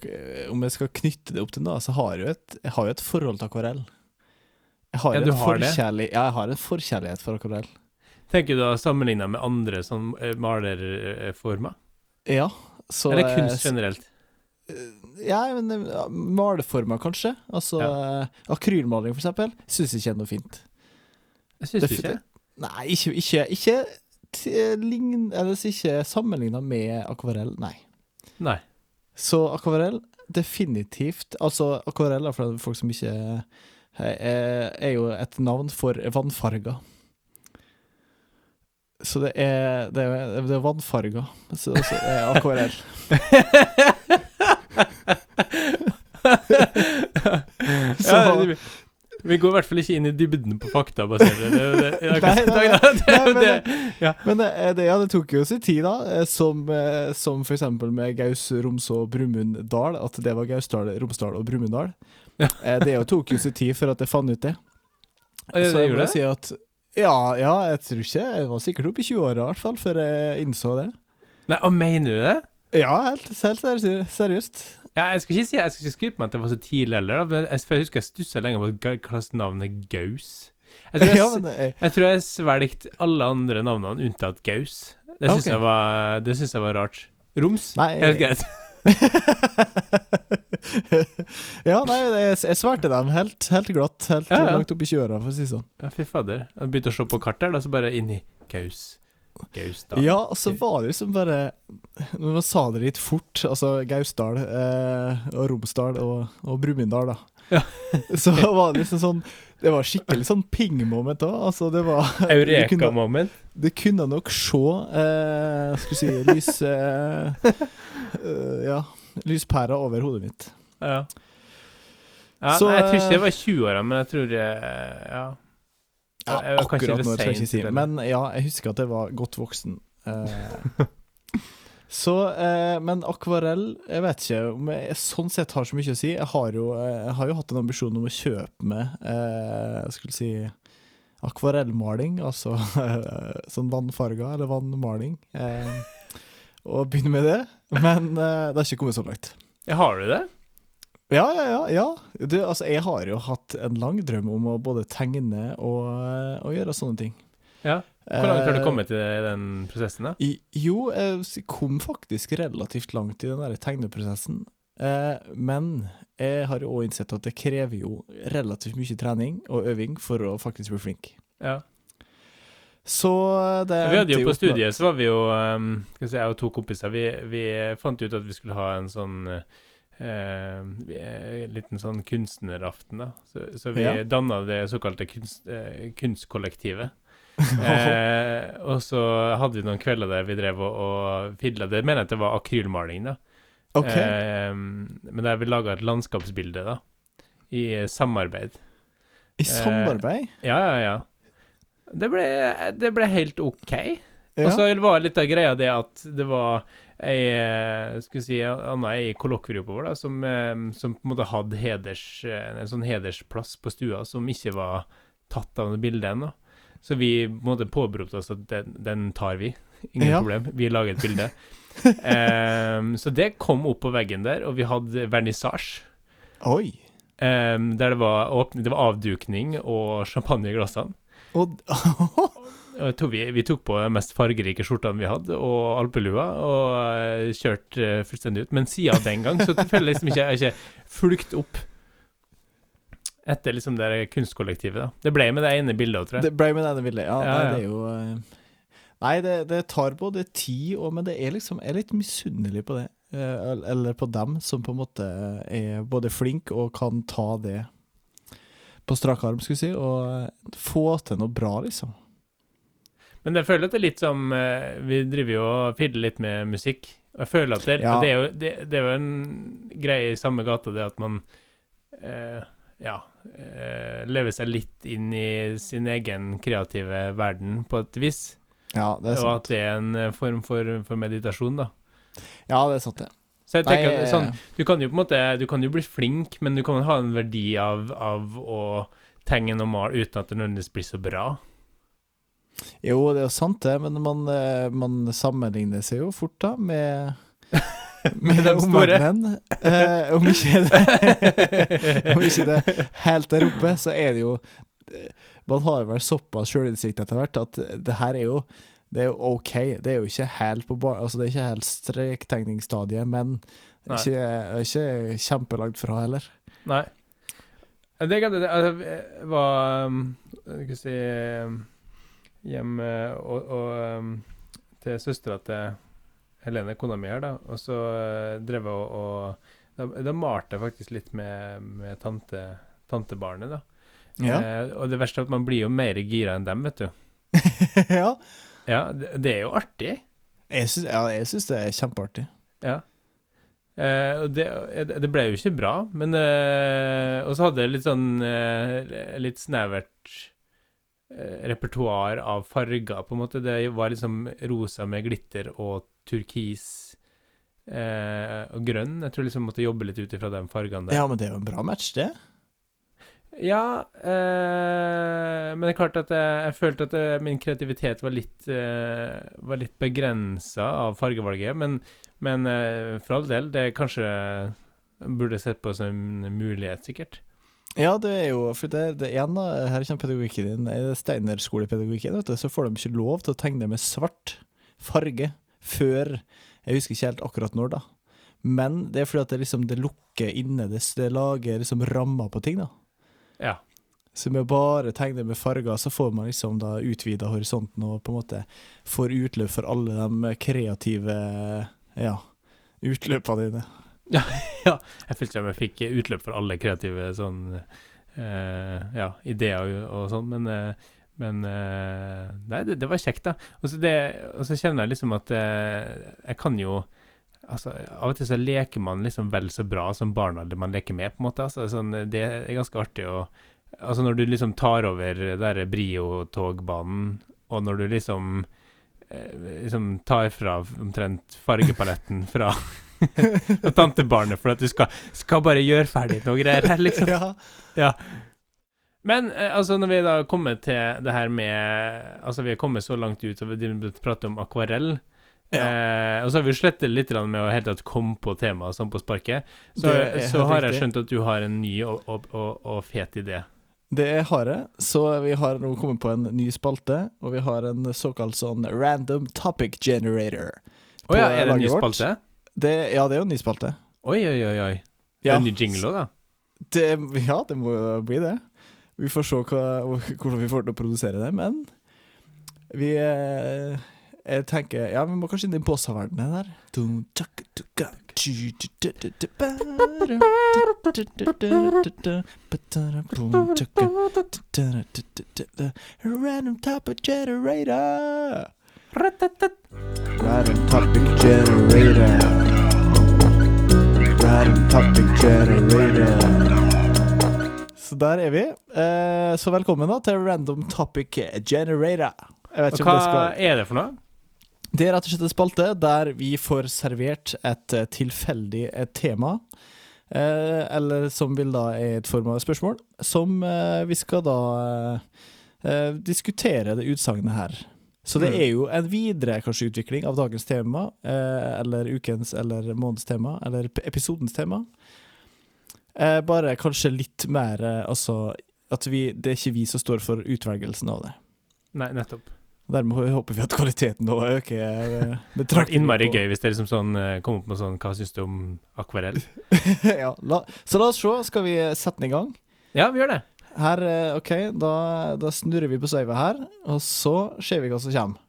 Om jeg skal knytte det opp til noe, så har jeg jo et, jeg har jo et forhold til akvarell. Jeg har Ja, en du har det? Ja, jeg har en forkjærlighet for akvarell. Tenker du da sammenligna med andre som maler malerformer? Ja, så Eller kunst eh, generelt? Ja, men maleformer, kanskje. Altså ja. akrylmaling, for eksempel. Syns ikke er noe fint. Jeg syns Det- ikke? Nei, ikke Ikke, ikke, lign, eller ikke sammenligna med akvarell, nei. Nei. Så akvarell, definitivt Altså, akvarell for folk som ikke er, er jo et navn for vannfarger. Så det er, det er, det er vannfarger. Så, (laughs) (laughs) det er akvarell. Så- ja, vi, går i hvert fall ikke inn i dybden på fakta. basert men det, ja, det tok jo sin tid, da. eh, Som, eh, som for eksempel med Gaus, Romså, Brumunddal. At det var Gausdal, Romsdal og Brumunddal. Ja. Eh, Det jo tok jo sin tid før at jeg fant ut det. Så jeg gjorde må si at ja, ja, jeg tror ikke Jeg var sikkert oppe i 20-åra i hvert fall, før jeg innså det. Nei, og mener du det? Ja, helt, helt seriøst. Ja, jeg skal ikke si Jeg skal ikke skryte meg at det var så tidlig heller, men jeg, jeg husker jeg stussa lenge på er Gaus. Jeg tror (laughs) jeg, Ja, men eh, jeg, tror jeg svelgte alle andre navnene unntatt Gaus. Det syns okay. jeg, var- det synes jeg var rart. Roms? Nei, Helt greit. (laughs) ja, nei, jeg, jeg svarte dem helt, helt glatt. Helt Ja, ja. langt opp i 20-åra, for å si det sånn. Ja, fy fader. Jeg begynte å se på kartet, da, så bare inn i Gaus. Gaus, da. Ja, og så var det liksom bare Når man sa det litt fort, altså Gausdal eh, og Romsdal og, og Brumunddal, da. Ja. (laughs) så var det liksom sånn Det var skikkelig sånn ping-moment òg. Altså, det var Eureka-moment. Det kunne nok se eh, Skal vi si lys eh, eh, Ja. Lyspæra over hodet mitt. Ja. ja Så, jeg tror eh, ikke det var 20-åra, men jeg tror det, Ja. Ja, Jeg akkurat nå skal jeg ikke si. det, Men ja, jeg husker at jeg var godt voksen. Eh, (laughs) så, eh, men akvarell Jeg vet ikke om jeg sånn sett har så mye å si. Jeg har jo, eh, jeg har jo hatt en ambisjon om å kjøpe eh, jeg skulle si akvarellmaling, altså (laughs) sånn vannfarger eller vannmaling. Og begynne med det. Men det har ikke kommet så langt. Har du det? Ja, ja, ja. ja. Du, altså, jeg har jo hatt en lang drøm om å både tegne og, og gjøre sånne ting. Ja. Hvor langt har du Eh, kommet i den prosessen, da? i, jo, jeg kom faktisk relativt langt i den der tegneprosessen. Eh, men jeg har jo òg innsett at det krever jo relativt mye trening og øving for å faktisk bli flink. Ja. Så det Vi hadde jo på studiet, så var vi jo um, skal vi si, Jeg og to kompiser, vi, vi fant ut at vi skulle ha en sånn eh, liten sånn kunstneraften, da. Så, så vi Ja. danna det såkalte kunst, eh, kunstkollektivet. (laughs) eh, og så hadde vi noen kvelder der vi drev og, og fidla. Det mener jeg at det var akrylmaling, da. OK. Eh, men der vi laga et landskapsbilde, da. I eh, samarbeid. I samarbeid? Ja, ja, ja. Det ble, det ble helt OK. Og så var litt av greia det at det var ei eh, skal si, anna ei kollokviegruppe som, eh, som på en måte hadde heders, eh, en sånn hedersplass på stua som ikke var tatt av det bildet ennå. Så vi på en måte påberopte oss at den, den tar vi. Ingen Ja. problem. Vi lager et bilde. um, (laughs) så det kom opp på veggen der, og vi hadde vernissasje. Oi. em, der det var, åpne, det var avdukning og champagne i glassene. Og (laughs) Og tror vi, vi tok på de mest fargerike skjortene vi hadde, og alpelua, og eh, kjørte eh, fullstendig ut. Men siden den gang så føler jeg liksom ikke jeg har ikke fulgt opp etter liksom det kunstkollektivet. da. Det ble med det ene bildet tror jeg. Det ble med denne bildet. Ja, Ja, ja. det er jo eh, Nei, det, det tar både tid og Men det er liksom Jeg er litt misunnelig på det. Eller på dem som på en måte er både flink og kan ta det på strak arm, skulle vi si, og få til noe bra, liksom. Men jeg føler at det er litt som eh, Vi driver jo og fidler litt med musikk. Og jeg føler at det, Ja. det, er, jo, det, det er jo en greie i samme gata, det at man eh, ja, eh, lever seg litt inn i sin egen kreative verden på et vis. Ja, det er sant. Og at det er en eh, form for, for meditasjon, da. Ja, det er sant, det. Så jeg tenker Nei, at sånn, du kan jo på en måte Du kan jo bli flink, men du kan ha en verdi av, av å tegne og male uten at det nødvendigvis blir så bra. Jo, det er jo sant, det, men man, eh, man sammenligner seg jo fort, da, med (laughs) Med de store. omverdenen. Eh, om ikke det (laughs) Om ikke det helt der oppe, så er det jo Man har vel såpass sjølinnsikt etter hvert at det her er jo Det er jo OK. Det er jo ikke helt på bar... Altså, det er ikke helt strektegningsstadiet, men Nei. Ikke, ikke kjempelangt fra heller. Nei. Det det, det, det var Skal vi si hjemme og, og um, til søstera til Helene, kona mi her, da. Og så uh, drev jeg og, og da, da malte jeg faktisk litt med, med tante, tantebarnet, da. Ja. Eh, og det verste er at man blir jo mer gira enn dem, vet du. (laughs) ja. Ja, det, det er jo artig. Jeg syns, ja, jeg syns det er kjempeartig. Ja. Eh, og det, det ble jo ikke bra, men eh, Og så hadde jeg litt sånn eh, Litt snevert eh, repertoar av farger, på en måte. Det var liksom rosa med glitter og turkis eh, og grønn. Jeg tror liksom jeg måtte jobbe litt ut ifra de fargene der. Ja, men det er jo en bra match, det. Ja, eh, men det er klart at jeg, jeg følte at eh, min kreativitet var litt, eh, var litt begrensa av fargevalget. Men, men eh, for all del, det kanskje burde sett på som en mulighet, sikkert. Ja, det er jo For det, det ene her kommer pedagogikken din. I Steinerskolepedagogikken, vet du, så får de ikke lov til å tegne med svart farge før Jeg husker ikke helt akkurat når, da. Men det er fordi at det liksom det lukker inne, det, det lager liksom rammer på ting, da. Ja. Så med å bare tegne med farger, så får man liksom da utvida horisonten og på en måte får utløp for alle de kreative ja, utløpene dine. (laughs) Jeg følte jeg fikk utløp for alle kreative sånn uh, ja, ideer og, og sånn, men, uh, men uh, Nei, det, det var kjekt, da. Og så, det, og så kjenner jeg liksom at jeg kan jo Altså, Av og til så leker man liksom vel så bra som barna man leker med, på en måte. Altså, sånn, det er ganske artig å Altså, når du liksom tar over der Brio-togbanen, og når du liksom liksom tar fra omtrent fargepaletten fra (laughs) (laughs) fra tantebarnet for at du skal, skal bare gjøre ferdig noe greier her, liksom. (laughs) Ja. Men eh, altså, når vi da kommer til det her med Altså, vi har kommet så langt ut, og vi prater om akvarell. Eh, og så har vi slettet litt med å helt tatt komme på temaet sånn på sparket. Så, så har jeg skjønt at du har en ny og, og, og, og fet idé. Det har jeg. Så vi har nå kommet på en ny spalte, og vi har en såkalt sånn random topic generator. Å ja, er det en ny spalte? vårt. Det, ja, det er jo en ny spalte. Oi, oi, oi. oi. Ja, er en ny jingle òg, da. det, ja, det må jo bli det. Vi får se hva, hvordan vi får til å produsere det, men vi eh, Jeg tenker Ja, vi må kanskje inn i bossa-verdenen her. Random topic generator. Random topic generator. Random topic generator. Så der er vi. Eh, så velkommen da til Random Topic Generator. Jeg vet Og ikke om hva det skal er det for noe? Det er rett og slett en spalte der vi får servert et eh, tilfeldig tema. Eh, eller som vil da er et form av spørsmål, som vi skal da diskutere det utsagnet her. Så det Mm. er jo en videre kanskje utvikling av dagens tema, eh, eller ukens eller månedens tema, eller episodens tema. Eh, bare kanskje litt mer eh, altså at vi, det er ikke vi som står for utvelgelsen av det. Nei, nettopp. Dermed håper vi at kvaliteten nå øker. Det er betraktelig innmari gøy hvis dere liksom sånn kommer opp med sånn Hva syns du om akvarell? (laughs) ja, la, så la oss se. Skal vi sette den i gang? Ja, vi gjør det. Her, eh, OK, da, da snurrer vi på sauet her, og så ser vi hva som kommer.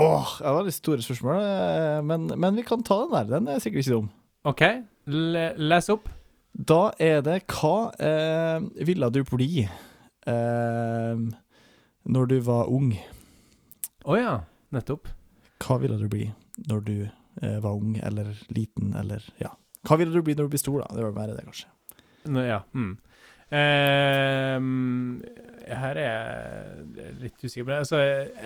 Åh, det var litt store spørsmål, eh, men, men vi kan ta den der. Den er sikkert ikke dum. OK, le les opp. Da er det Hva eh, ville du bli eh, når du var ung? Å ja, nettopp. Hva ville du bli når du eh, var ung eller liten, eller ja. Hva ville du bli når du blir stor, da? Det var mer det, kanskje. Nå, ja. Mm. Eh, her er jeg litt usikker på det. Altså,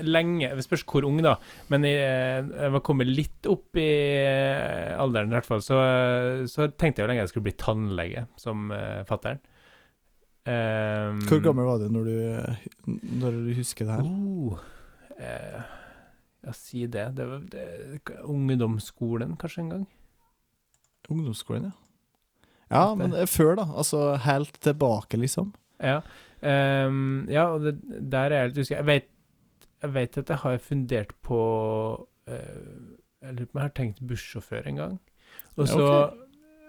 lenge Det spørs hvor ung, da. Men jeg, jeg var kommet litt opp i eh, alderen, i hvert fall, så, så tenkte jeg jo lenge jeg skulle bli tannlege, som uh, fattern. Ehm, Hvor gammel var du når du, når du husker det her? Uh, eh, ja, si det. Det var det, ungdomsskolen, kanskje, en gang. Ungdomsskolen, ja. Ja, men eh, før, da. Altså helt tilbake, liksom. Ja, um, ja og det, der er jeg litt usikker. Jeg vet, jeg vet at jeg har fundert på uh, Jeg lurer på om jeg har tenkt bussjåfør en gang. Og så,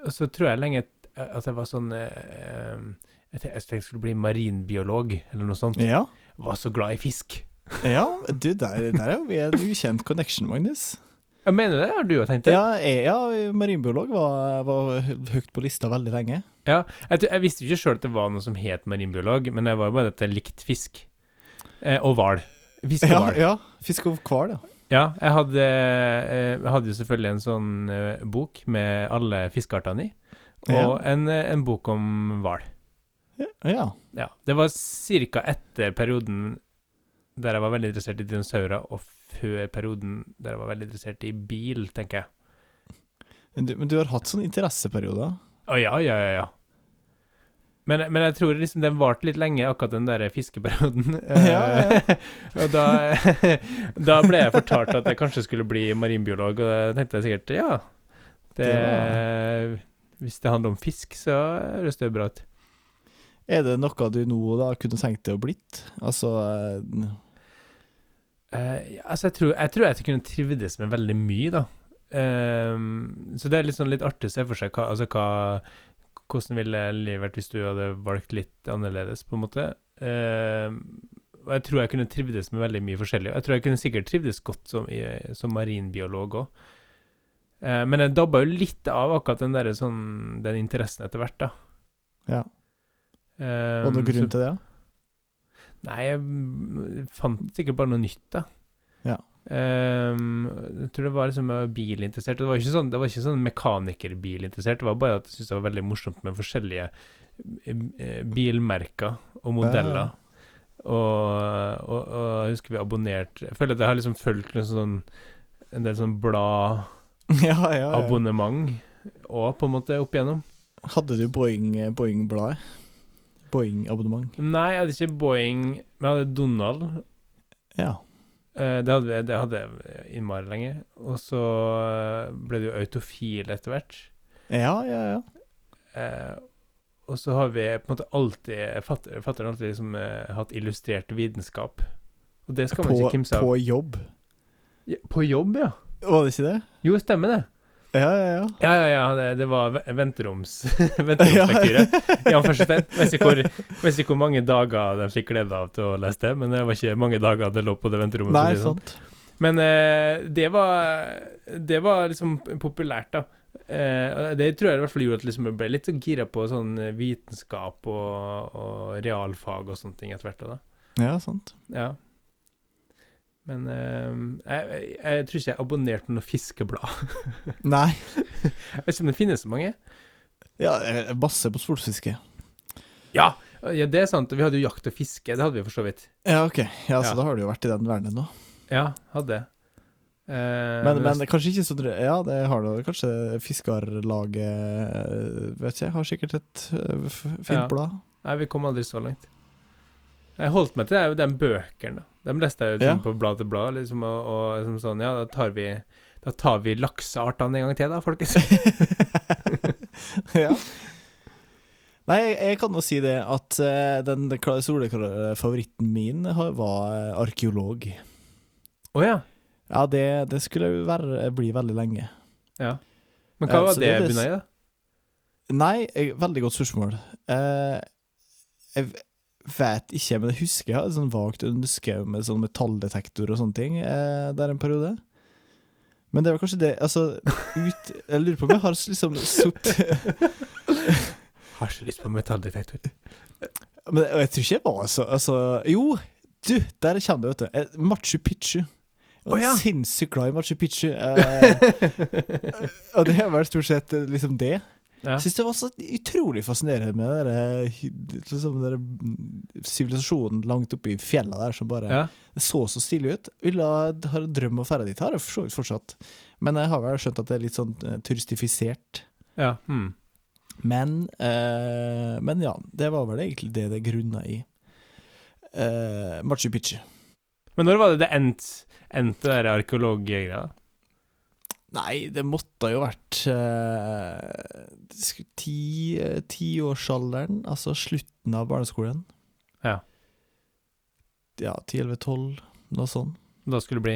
og så tror jeg lenge at jeg var sånn uh, Jeg tenkte jeg skulle bli marinbiolog, eller noe sånt. Ja. Var så glad i fisk. ja, du, der, der er jo vi en ukjent connection, Magnus. Jeg mener det, har du jo tenkt det? Ja, jeg, ja marinbiolog var, var høyt på lista veldig lenge. Jeg, jeg visste ikke sjøl at det var noe som het marinbiolog, men det var jo bare at jeg likte fisk. Eh, og hval. Fisk og Ja, hval. ja. Fisk og hval, ja. Ja, jeg hadde, eh, jeg hadde jo selvfølgelig en sånn eh, bok med alle fiskeartene i, og Ja. en, eh, en bok om hval. ja. Ja, det var ca. etter perioden der jeg var veldig interessert i dinosaurer, og før perioden der jeg var veldig interessert i bil, tenker jeg. Men du, men du har hatt sånne interesseperioder? Å ja, ja, ja, ja. Men, men jeg tror liksom den varte litt lenge, akkurat den der fiskeperioden. (laughs) Ja, ja. og da, (laughs) da ble jeg fortalt at jeg kanskje skulle bli marinbiolog, og da tenkte jeg sikkert ja. Det, Det Hvis det handler om fisk, så høres det bra ut. Er det noe du nå da kunne tenkt deg å blitt? Altså Eh, altså, jeg tror, jeg tror jeg kunne trivdes med veldig mye, da. Uh, så det er litt, sånn litt artig å se for seg hva, altså, hva, hvordan ville livet vært hvis du hadde valgt litt annerledes, på en måte. Uh, og jeg tror jeg kunne trivdes med veldig mye forskjellig. Jeg tror jeg kunne sikkert trivdes godt som, i, som marinbiolog òg. men jeg dabba jo litt av akkurat den, der, sånn, den interessen etter hvert, da. Ja. Ehm, og noen grunn så- til det? Nei, jeg fant sikkert bare noe nytt, da. Ja. Um, jeg tror det var liksom jeg var bilinteressert. Det var ikke sånn, det var ikke sånn mekanikerbilinteressert, det var bare at jeg syntes det var veldig morsomt med forskjellige eh, bilmerker og modeller. Og, og, og jeg husker vi abonnerte Jeg føler at jeg har liksom fulgt sånn en del sånn (laughs) Ja, ja, ja. bladabonnement òg, på en måte, opp igjennom. Hadde du Boeing, Boeing-bladet? Boeing-abonnement? Nei, jeg hadde ikke Boeing, men jeg hadde Donald. Ja. Eh, Det hadde, det hadde jeg innmari lenge. Og så eh, ble det jo autofil etter hvert. Ja, ja, ja. Eh, og så har vi på en måte alltid Fattern fatter alltid liksom eh, hatt illustrert vitenskap. Og det skal man ikke kimse av. på jobb. Ja, på jobb, ja. Var det ikke det? Jo, stemmer det. Ja, ja, ja. Ja, ja, ja. Det, det var ve- venteroms venteromslektyre. I anførselstegn. Vet ikke hvor, mange dager de fikk glede av til å lese det, men det var ikke mange dager det lå på det venterommet. Nei, sånn. sant. Men eh, det var Det var liksom populært, da. Eh, det tror jeg i hvert fall gjorde at liksom jeg ble litt sånn gira på sånn vitenskap og, og realfag og sånne ting etter hvert. da. Ja, sant. Ja. Men uh, jeg, jeg, jeg tror ikke jeg abonnerte på noe fiskeblad. (laughs) Nei. Jeg vet ikke om det finnes så mange. Ja, basse masse på sportsfiske. Ja, ja det er sant. Vi hadde jo jakt og fiske. Det hadde vi for så vidt. Ja, ok. Ja, så Ja. da har du jo vært i den verdenen nå. Ja, hadde. Eh, Men, men kanskje ikke så sånn Ja, det har du kanskje Fiskarlaget eh, Vet ikke, har sikkert et eh, fint Ja. blad. Nei, vi kom aldri så langt. Jeg holdt meg til det- den bøkene. De leste jeg liksom Ja. på blad til blad. Liksom, og, og liksom sånn, ja, da tar vi Da tar vi lakseartene en gang til, da, folkens. (laughs) ja. Nei, jeg, kan jo si det at eh, den kla- soleklare favoritten min har- var eh, arkeolog. Å ja. Ja, det, det skulle jo være, bli veldig lenge. ja. Men hva var det det i, da? Nei, veldig godt spørsmål. Eh, jeg vet ikke, men jeg husker jeg hadde sånn vagt ønske med sånn metalldetektor og sånne ting eh, der en periode. Men det var kanskje det Altså, ut Jeg lurer på om jeg har liksom sittet (laughs) Har ikke lyst på metalldetektor. Men og jeg tror ikke jeg var så Altså, jo! Du, der kommer det, vet du. Eh, Machu Picchu. Jeg var Å, ja. Sinnssykt glad i Machu Picchu. Eh, (laughs) og det har vært stort sett eh, liksom det. Ja. Syns det var så utrolig fascinerende med den liksom den der mm, sivilisasjonen langt oppe i fjella der som bare ja. Så så stilig ut. Ville ha en drøm å dra dit. Har jeg for så vidt fortsatt. Men jeg har vel skjønt at det er litt sånn eh, turistifisert. ja. Hmm. Men, eh, men ja, det var vel egentlig det det grunna i. Eh, Machu Picchu. Men når var det det endte, endte arkeologgreia? Nei, det måtte jo vært uh, ti, eh, tiårsalderen, altså slutten av barneskolen. Ja. Ja, 10-11-12, noe sånt. Da skulle det bli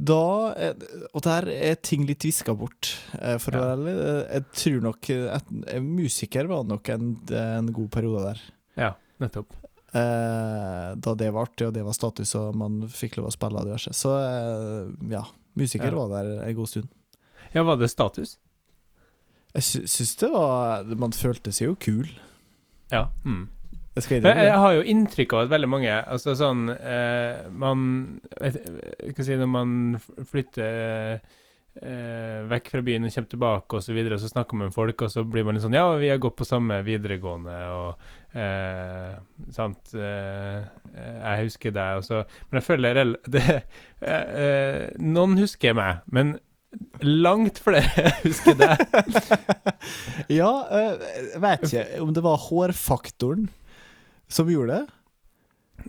Da er, Og der er ting litt viska bort, eh, for å være ærlig. Eh, Jeg tror nok at musiker var nok en, en god periode der. Ja, nettopp. Eh, da det var artig, og det var status, og man fikk lov å spille diverse. Så eh, ja, musiker Ja. var der en god stund. Ja, var det status? Jeg sy syns det var Man følte seg jo kul. Ja. Mm. Jeg skal Jeg, innrømme jeg det. har jo inntrykk av at veldig mange Altså sånn eh, Man vet, jeg si Når man flytter eh, vekk fra byen og kommer tilbake og så videre, så snakker man med folk, og så blir man litt sånn Ja, vi har gått på samme videregående, og eh, Sant eh, Jeg husker deg, og så Men jeg føler (laughs) det, eh, eh, Noen husker meg, men langt flere (laughs) husker deg. (laughs) Ja, eh, jeg vet ikke om det var hårfaktoren som gjorde det.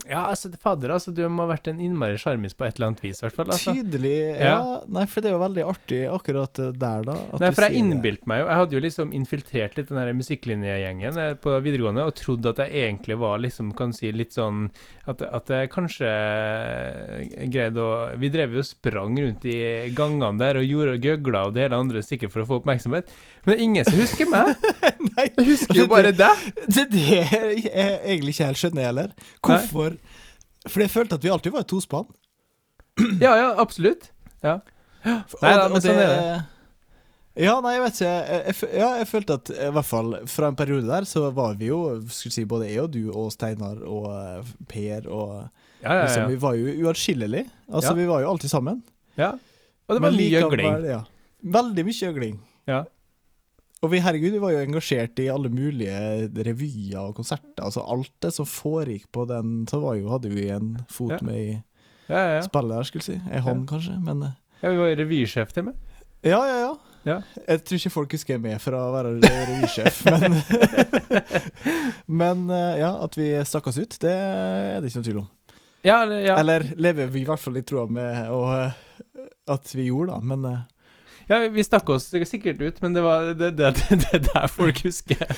Ja, altså, fader, altså, du må ha vært en innmari sjarmis på et eller annet vis, i hvert fall. Altså. Tydelig. Ja. Nei, for det er jo veldig artig akkurat eh, der, da. Nei, for jeg innbilte meg jo Jeg hadde jo liksom infiltrert litt den her musikklinjegjengen eh, på videregående og trodde at jeg egentlig var liksom, kan si, litt sånn At, at jeg kanskje eh, greide å Vi drev jo og sprang rundt i gangene der og gjorde og gøgla og det hele andre sikkert for å få oppmerksomhet. Men det er ingen som husker meg! (laughs) Nei, Jeg husker jo bare deg! det er det jeg egentlig ikke helt skjønner heller. Hvorfor? For jeg følte at vi alltid var et tospann. (clears throat) Ja, ja, absolutt. Ja. Nei da, men sånn er det. Ja, nei, jeg vet ikke. Jeg, jeg, ja, jeg følte at i hvert fall fra en periode der, så var vi jo skulle si, både jeg og du og Steinar og eh, Per og Ja, ja, liksom. Vi var jo uatskillelige. Altså, vi var jo alltid sammen. ja. Og det var mye øgling. Veldig mye gjøgling. Ja. Og vi, herregud, vi var jo engasjert i alle mulige revyer og konserter. Altså alt det som foregikk på den, så var jo, hadde vi en fot Ja. med i Ja, ja, spillet der, skulle jeg si. Ei hånd, kanskje. Men eh, ja vi var revysjef til meg. ja, ja, ja. Ja. Jeg tror ikke folk husker meg fra å være revysjef, (laughs) men (laughs) Men eh, ja, at vi stakk oss ut, det er det ikke noe tvil om. Ja, ja. Eller lever vi i hvert fall i troa med og, eh, at vi gjorde, da. Men ja, vi stakk oss sikkert ut, men det var det, det, det, det er der folk husker. (laughs)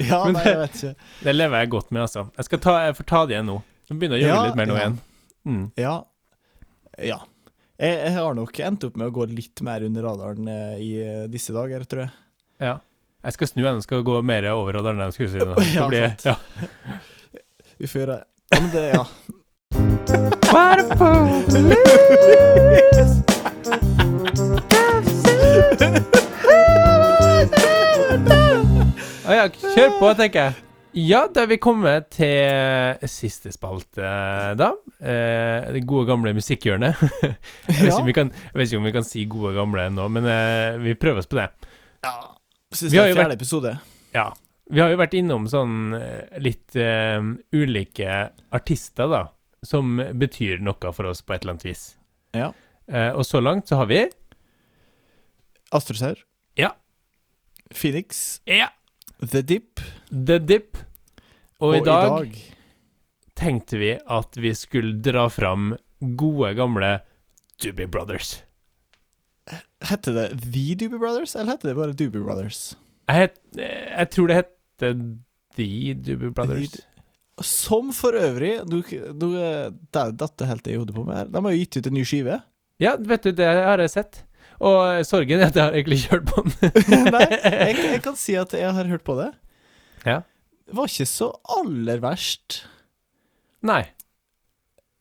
Ja, Men nei, jeg vet ikke. Det lever jeg godt med, altså. Jeg skal ta, jeg får ta det igjen nå. Så begynner å gjøre Ja, litt mer nå ja. igjen. Mm. Ja. Ja. Jeg, jeg har nok endt opp med å gå litt mer under radaren eh, i eh, disse dager, tror jeg. Ja. Jeg skal snu henne, skal gå mer over radaren. enn jeg skulle si. (laughs) Ja, blir, ja. (laughs) Vi får gjøre Ja, men det, ja. Å ja, kjør på, tenker jeg. Ja, da er vi kommet til siste spalte, da. Eh, det gode, gamle musikkhjørnet. (laughs) jeg, vet ikke Ja. om vi kan, jeg vet ikke om vi kan si gode, gamle ennå, men eh, vi prøver oss på det. ja. Siste fjerde er fjerde episode. Ja. Vi har jo vært innom sånn eh, litt eh, ulike artister, da, som betyr noe for oss på et eller annet vis. Ja. Eh, og så langt så har vi Astrosaur. Ja. Phoenix. Ja. The Dip. The Dip. Og, i, dag tenkte vi at vi skulle dra fram gode, gamle Doobie Brothers. Heter det The Doobie Brothers, eller heter det bare Doobie Brothers? Jeg, het, eh, jeg tror det heter The Doobie Brothers. Som for øvrig Du, du Der datt det helt i hodet på meg. De har jo gitt ut en ny skive. Ja, vet du, det har jeg sett. Og eh, sorgen er at jeg har egentlig ikke hørt på den. (laughs) Nei, jeg, (laughs) jeg kan si at jeg har hørt på det. Ja. Det var ikke så aller verst. Nei.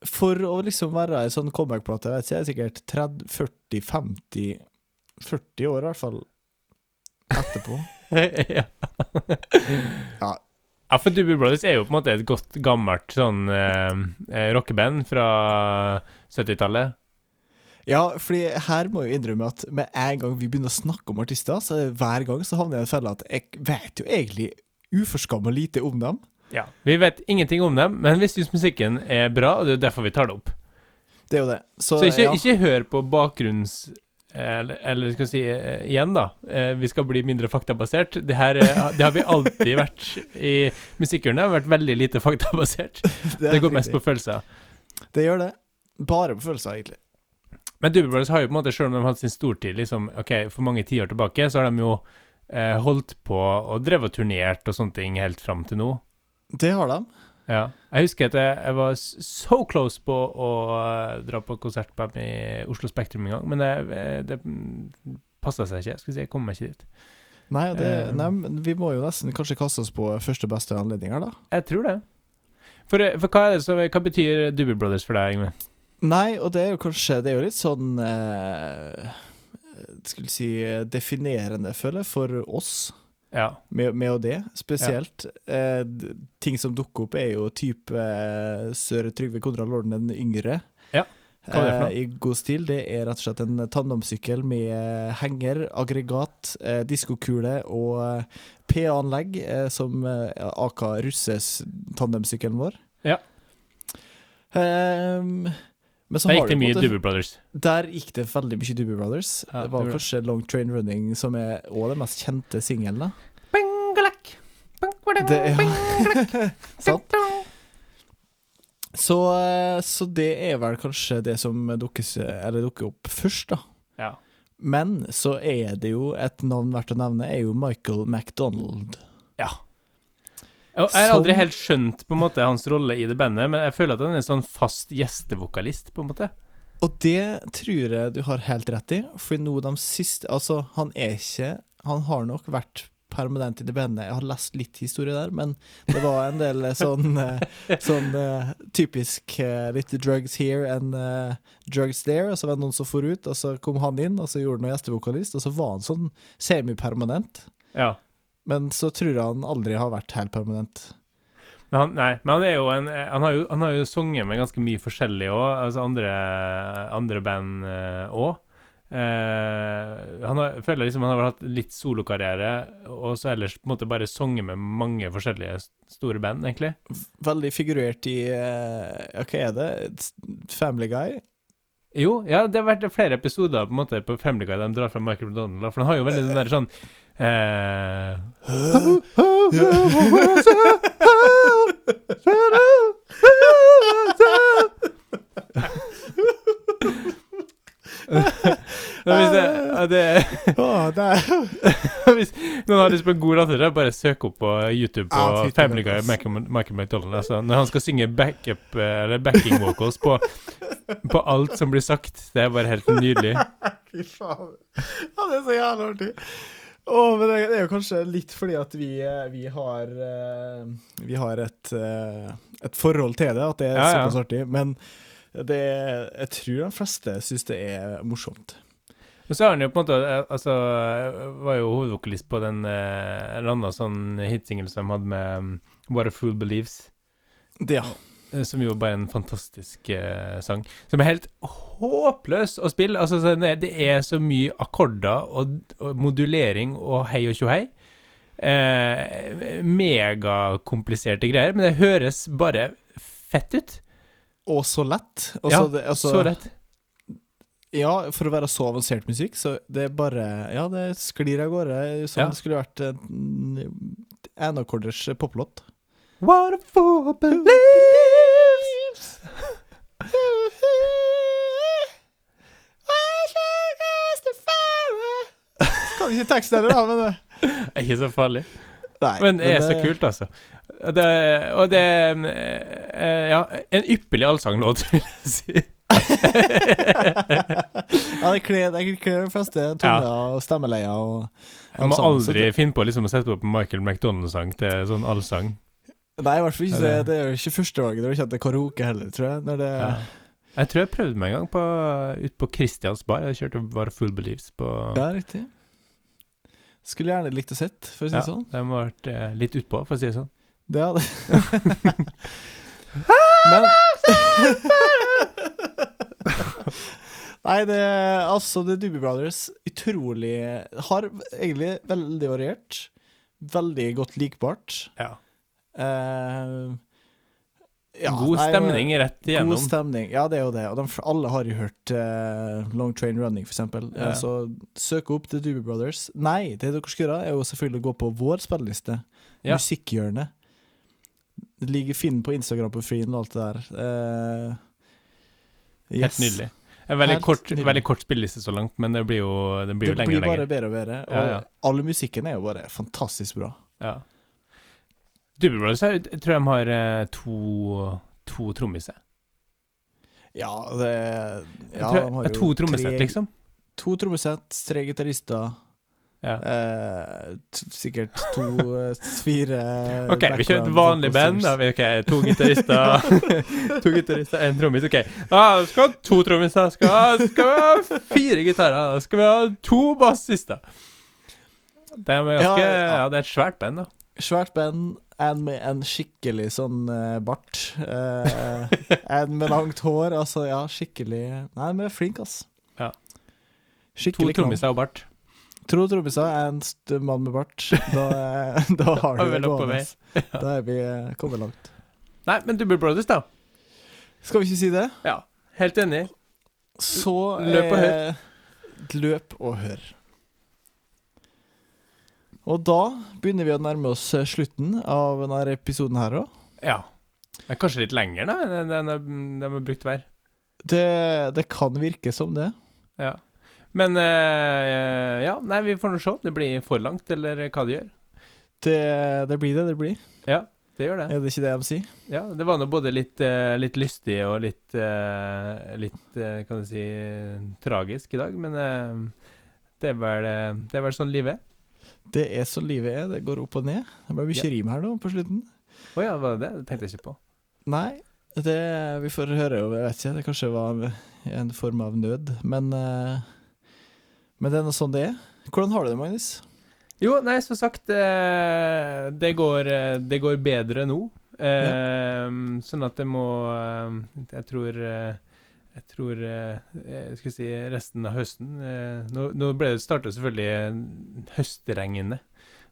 For å liksom være ei sånn comeback-plate, vet ikke, jeg er sikkert 30, 40, 50 40 år i hvert fall etterpå. (laughs) ja. Ja. Ja, for Doobie Brothers er jo på en måte et godt, gammelt sånn eh, eh, rockeband fra 70-tallet. Ja, fordi her må jeg jo innrømme at med en gang vi begynner å snakke om artister, så er hver gang så havner jeg i en felle at jeg vet jo egentlig uforskamma lite om dem. Ja. Vi vet ingenting om dem, men vi syns musikken er bra, og det er derfor vi tar det opp. Det er jo det. Så, Så ikke, ja. ikke hør på bakgrunns... Eller, eller skal vi si eh, igjen, da. Eh, vi skal bli mindre faktabasert. Det her eh, det har vi alltid vært i musikkhjørnet. har vært veldig lite faktabasert. (laughs) Det, Det går går mest på følelser. Det gjør det. Bare på følelser, egentlig. Men Doobie Brothers har jo på en måte, selv om de har hatt sin stortid liksom, ok, for mange tiår tilbake, så har de jo eh, holdt på og drevet og turnert og sånne ting helt fram til nå. Det har de. Ja. Jeg husker at jeg, jeg var so close på å uh, dra på konsert på dem i Oslo Spektrum en gang, men det, eh, det passa seg ikke. Skal vi si, jeg kom meg ikke dit. Nei, det, uh, nei, men vi må jo nesten kanskje kaste oss på første beste anledninger, da. Jeg tror det. For, for hva, det som, hva betyr Doobie Brothers for deg, Yngve? Nei, og det er jo kanskje Det er jo litt sånn eh, Skulle si eh, definerende, føler jeg, for oss. Ja. Med, med og det, spesielt. Eh, ting som dukker opp, er jo type eh, Søre Trygve Konrad Lorden den yngre. Ja. Eh, I god stil. Det er rett og slett en tandemsykkel med henger, aggregat, eh, diskokule og eh, PA-anlegg, eh, som eh, aka russes tandemsykkelen vår. Ja. Ehm, men så Der har gikk det du mye Doobie Brothers. der gikk det veldig mye Doobie Brothers. Ja, det var det kanskje Long Train Running som er òg den mest kjente singelen. da. Det er (laughs) Sant? Så, eh, så det er vel kanskje det som eller dukker opp først, da. Ja. Men så er det jo et navn verdt å nevne, er jo Michael McDonald. ja. Jeg har aldri helt skjønt på en måte hans rolle i det bandet, men jeg føler at han er en sånn fast gjestevokalist, på en måte. Og det tror jeg du har helt rett i, for nå de siste Altså, han er ikke Han har nok vært permanent i det bandet. Jeg har lest litt historie der, men det var en del eh, sånn eh, Sånn eh, typisk litt drugs here and drugs there. Og så var det noen som for ut, og så kom han inn, og så gjorde han noe gjestevokalist, og så var han sånn semipermanent. Ja. Men så tror jeg han aldri har vært helt permanent. Men han, nei, men han er jo en Han har jo, han har jo sunget med ganske mye forskjellig òg, altså andre, andre band òg. han har, føler liksom han har hatt litt solokarriere, og så ellers på en måte bare sunget med mange forskjellige store band, egentlig. Veldig figurert i eh, Ja, hva er det? Family Guy? Jo, ja, det har vært flere episoder på en måte på Family Guy der de drar fra Michael McDonald, for han har jo veldig den der sånn eh, hvis det, det det (laughs) Hvis noen har lyst på en god latter, bare søk opp på YouTube på ah, Family Guy. Michael, Michael McDonald. Altså, når han skal synge backup, eh, eller backing vocals på, på alt som blir sagt, det er bare helt nydelig. (laughs) Fy faen. Ja, det er så jævlig artig. Å, men det er jo kanskje litt fordi at vi, eh, vi har eh, Vi har et, eh, et forhold til det, at det er Ja, ja. såpass artig. Men det, jeg tror de fleste syns det er morsomt. Og så har han jo på en måte Altså, var jo hovedvokalist på den en annen sånn hitsingel som de hadde med um, What a Fool Believes. Det, ja. Eh, Som jo bare er en fantastisk uh, sang. Som er helt håpløs å spille. Altså, så det, er så mye akkorder og, og modulering og hei og tjohei. Uh, megakompliserte greier, men det høres bare fett ut. Og så lett. Og ja, det, altså, så lett. Ja, for å være så avansert musikk, så det er bare Ja, det sklir av gårde som Ja. det skulle vært en enakkorders poplåt. What a fool believes (laughs) Kan ikke teksten heller, da, men det er ikke så farlig. Nei, Men det er så det- kult, altså. Det, og det er eh, Ja, en ypperlig allsanglåt, vil jeg si. (laughs) Ja, det kler den første de ja. og stemmeleier og Jeg må aldri finne på liksom å sette opp Michael McDonald-sang til sånn allsang. Nei, i hvert fall ikke. Det, det- det er jo ikke første valget når det kommer til karaoke heller, tror jeg. Når det, Ja. Jeg tror jeg prøvde meg en gang på, ut på Christians bar. Jeg kjørte bare Full Beliefs på ja, riktig. Skulle gjerne likt å sett, for å si Ja, det sånn. ha vært eh, litt utpå, for å si det sånn. Det hadde (laughs) Men (laughs) (laughs) Nei, det Altså, The Doobie Brothers utrolig Har egentlig veldig variert. Veldig godt likbart. Ja. Eh, ja, God nei, stemning rett igjennom. God stemning, ja det er jo det. Og de, alle har jo hørt uh, Long Train Running, for eksempel. Ja. Eh, så søk opp The Doobie Brothers. Nei, det dere skal gjøre, er jo selvfølgelig å gå på vår spilleliste. Ja. Musikkhjørnet. Det ligger Finn på Instagram-profilen og alt det der. Eh, Helt nydelig. En veldig, Helt kort, nydelig. veldig kort spilleliste så langt, men det blir jo, det blir jo Det lenger blir bare bedre og bedre. Og Ja, alle musikken er jo bare fantastisk bra. Ja. Doobie Brothers jeg tror de har eh, to, to trommiser. Ja, det ja, tror- de har jo to trommesett, tre- liksom. To trommesett, tre gitarister. Ja. Eh, sikkert to, eh, (laughs) fire OK, vi kjører et vanlig band. Da. Ok, To gitarister, (laughs) to gitarister, en trommis. OK. da skal vi ha to trommiser, skal, skal vi ha fire gitarer, da skal vi ha to bassister. Det er, ganske, Ja, ja, ja. det er et svært band, da. Svært band, en med en skikkelig sånn uh, bart. Uh, en med langt hår. Altså, ja, skikkelig Nei, men flink, ass. Ja. Skikkelig to trommiser og bart. To trommiser, en st mann med bart. Da, eh, da har er du det gående. Da er vi uh, kommet langt. Nei, men Double Brothers, da. Skal vi ikke si det? Ja, helt enig. Så Løp og hør. Løp og hør. Og da begynner vi å nærme oss eh, slutten av denne episoden her òg. Ja. Det er kanskje litt lenger, da, enn den de har brukt hver. Det, det kan virke som det. Ja. Men eh, ja, nei, vi får nå se. Det blir for langt, eller hva det gjør. det. Det blir det det blir. Ja, det gjør det. Er det ikke det de sier? Ja, det var nå både litt, eh, litt lystig og litt, eh, litt kan du si, tragisk i dag, men det, er vel, det er vel sånn livet er. Det er sånn livet er. Det går opp og ned. Det ble mye Ja. rim her nå på slutten. Å ja, var det det? Det tenkte jeg ikke på. Nei, det vi får høre jo, jeg vet ikke. Det kanskje var en form av nød. Men, eh, men det er nå sånn det er. Hvordan har du det, Magnus? Jo, nei, som sagt, eh, det, går, eh, det går bedre nå. Eh, Sånn at det må Jeg tror Jeg tror eh, jeg skal si resten av høsten eh, Nå, nå ble det starta selvfølgelig høstregnende.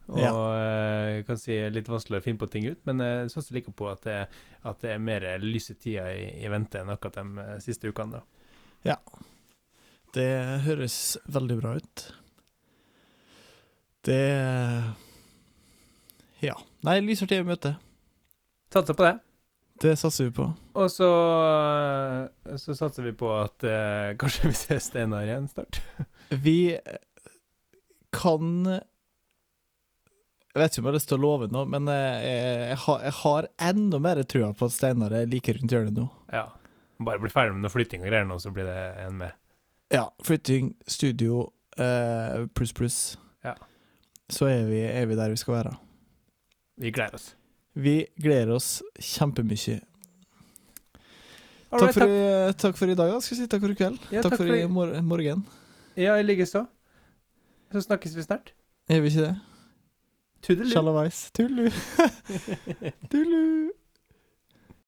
Og Ja. eh, kan si litt vanskelig å finne på ting ut, men jeg satser like på at det, at det er mer lyse tider i, i vente enn akkurat de eh, siste ukene. da. Det høres veldig bra ut. Det Ja. Nei, lyser tid i møte. Satser på det. Det satser vi på. Og så, eh, så satser vi på at eh, kanskje vi ser Steinar igjen snart. (laughs) Vi kan Jeg vet ikke om jeg har lyst til å love noe, men eh, jeg, jeg, har, jeg har enda mer trua på at Steinar er like rundt hjørnet nå. Ja. Bare bli ferdig med noe flytting og greier nå, så blir det en med. Ja. Flytting, studio, eh, pluss, pluss. Ja. Så er vi, er vi der vi skal være. Vi gleder oss. Vi gleder oss kjempemye. Takk, for, takk for i dag, da. Skal jeg si takk for i kveld. Ja, takk, takk for, for i mor morgen. Ja, i likeså. Så snakkes vi snart. Er vi ikke det? Tudelu. Shalawais. Tullu. Tullu.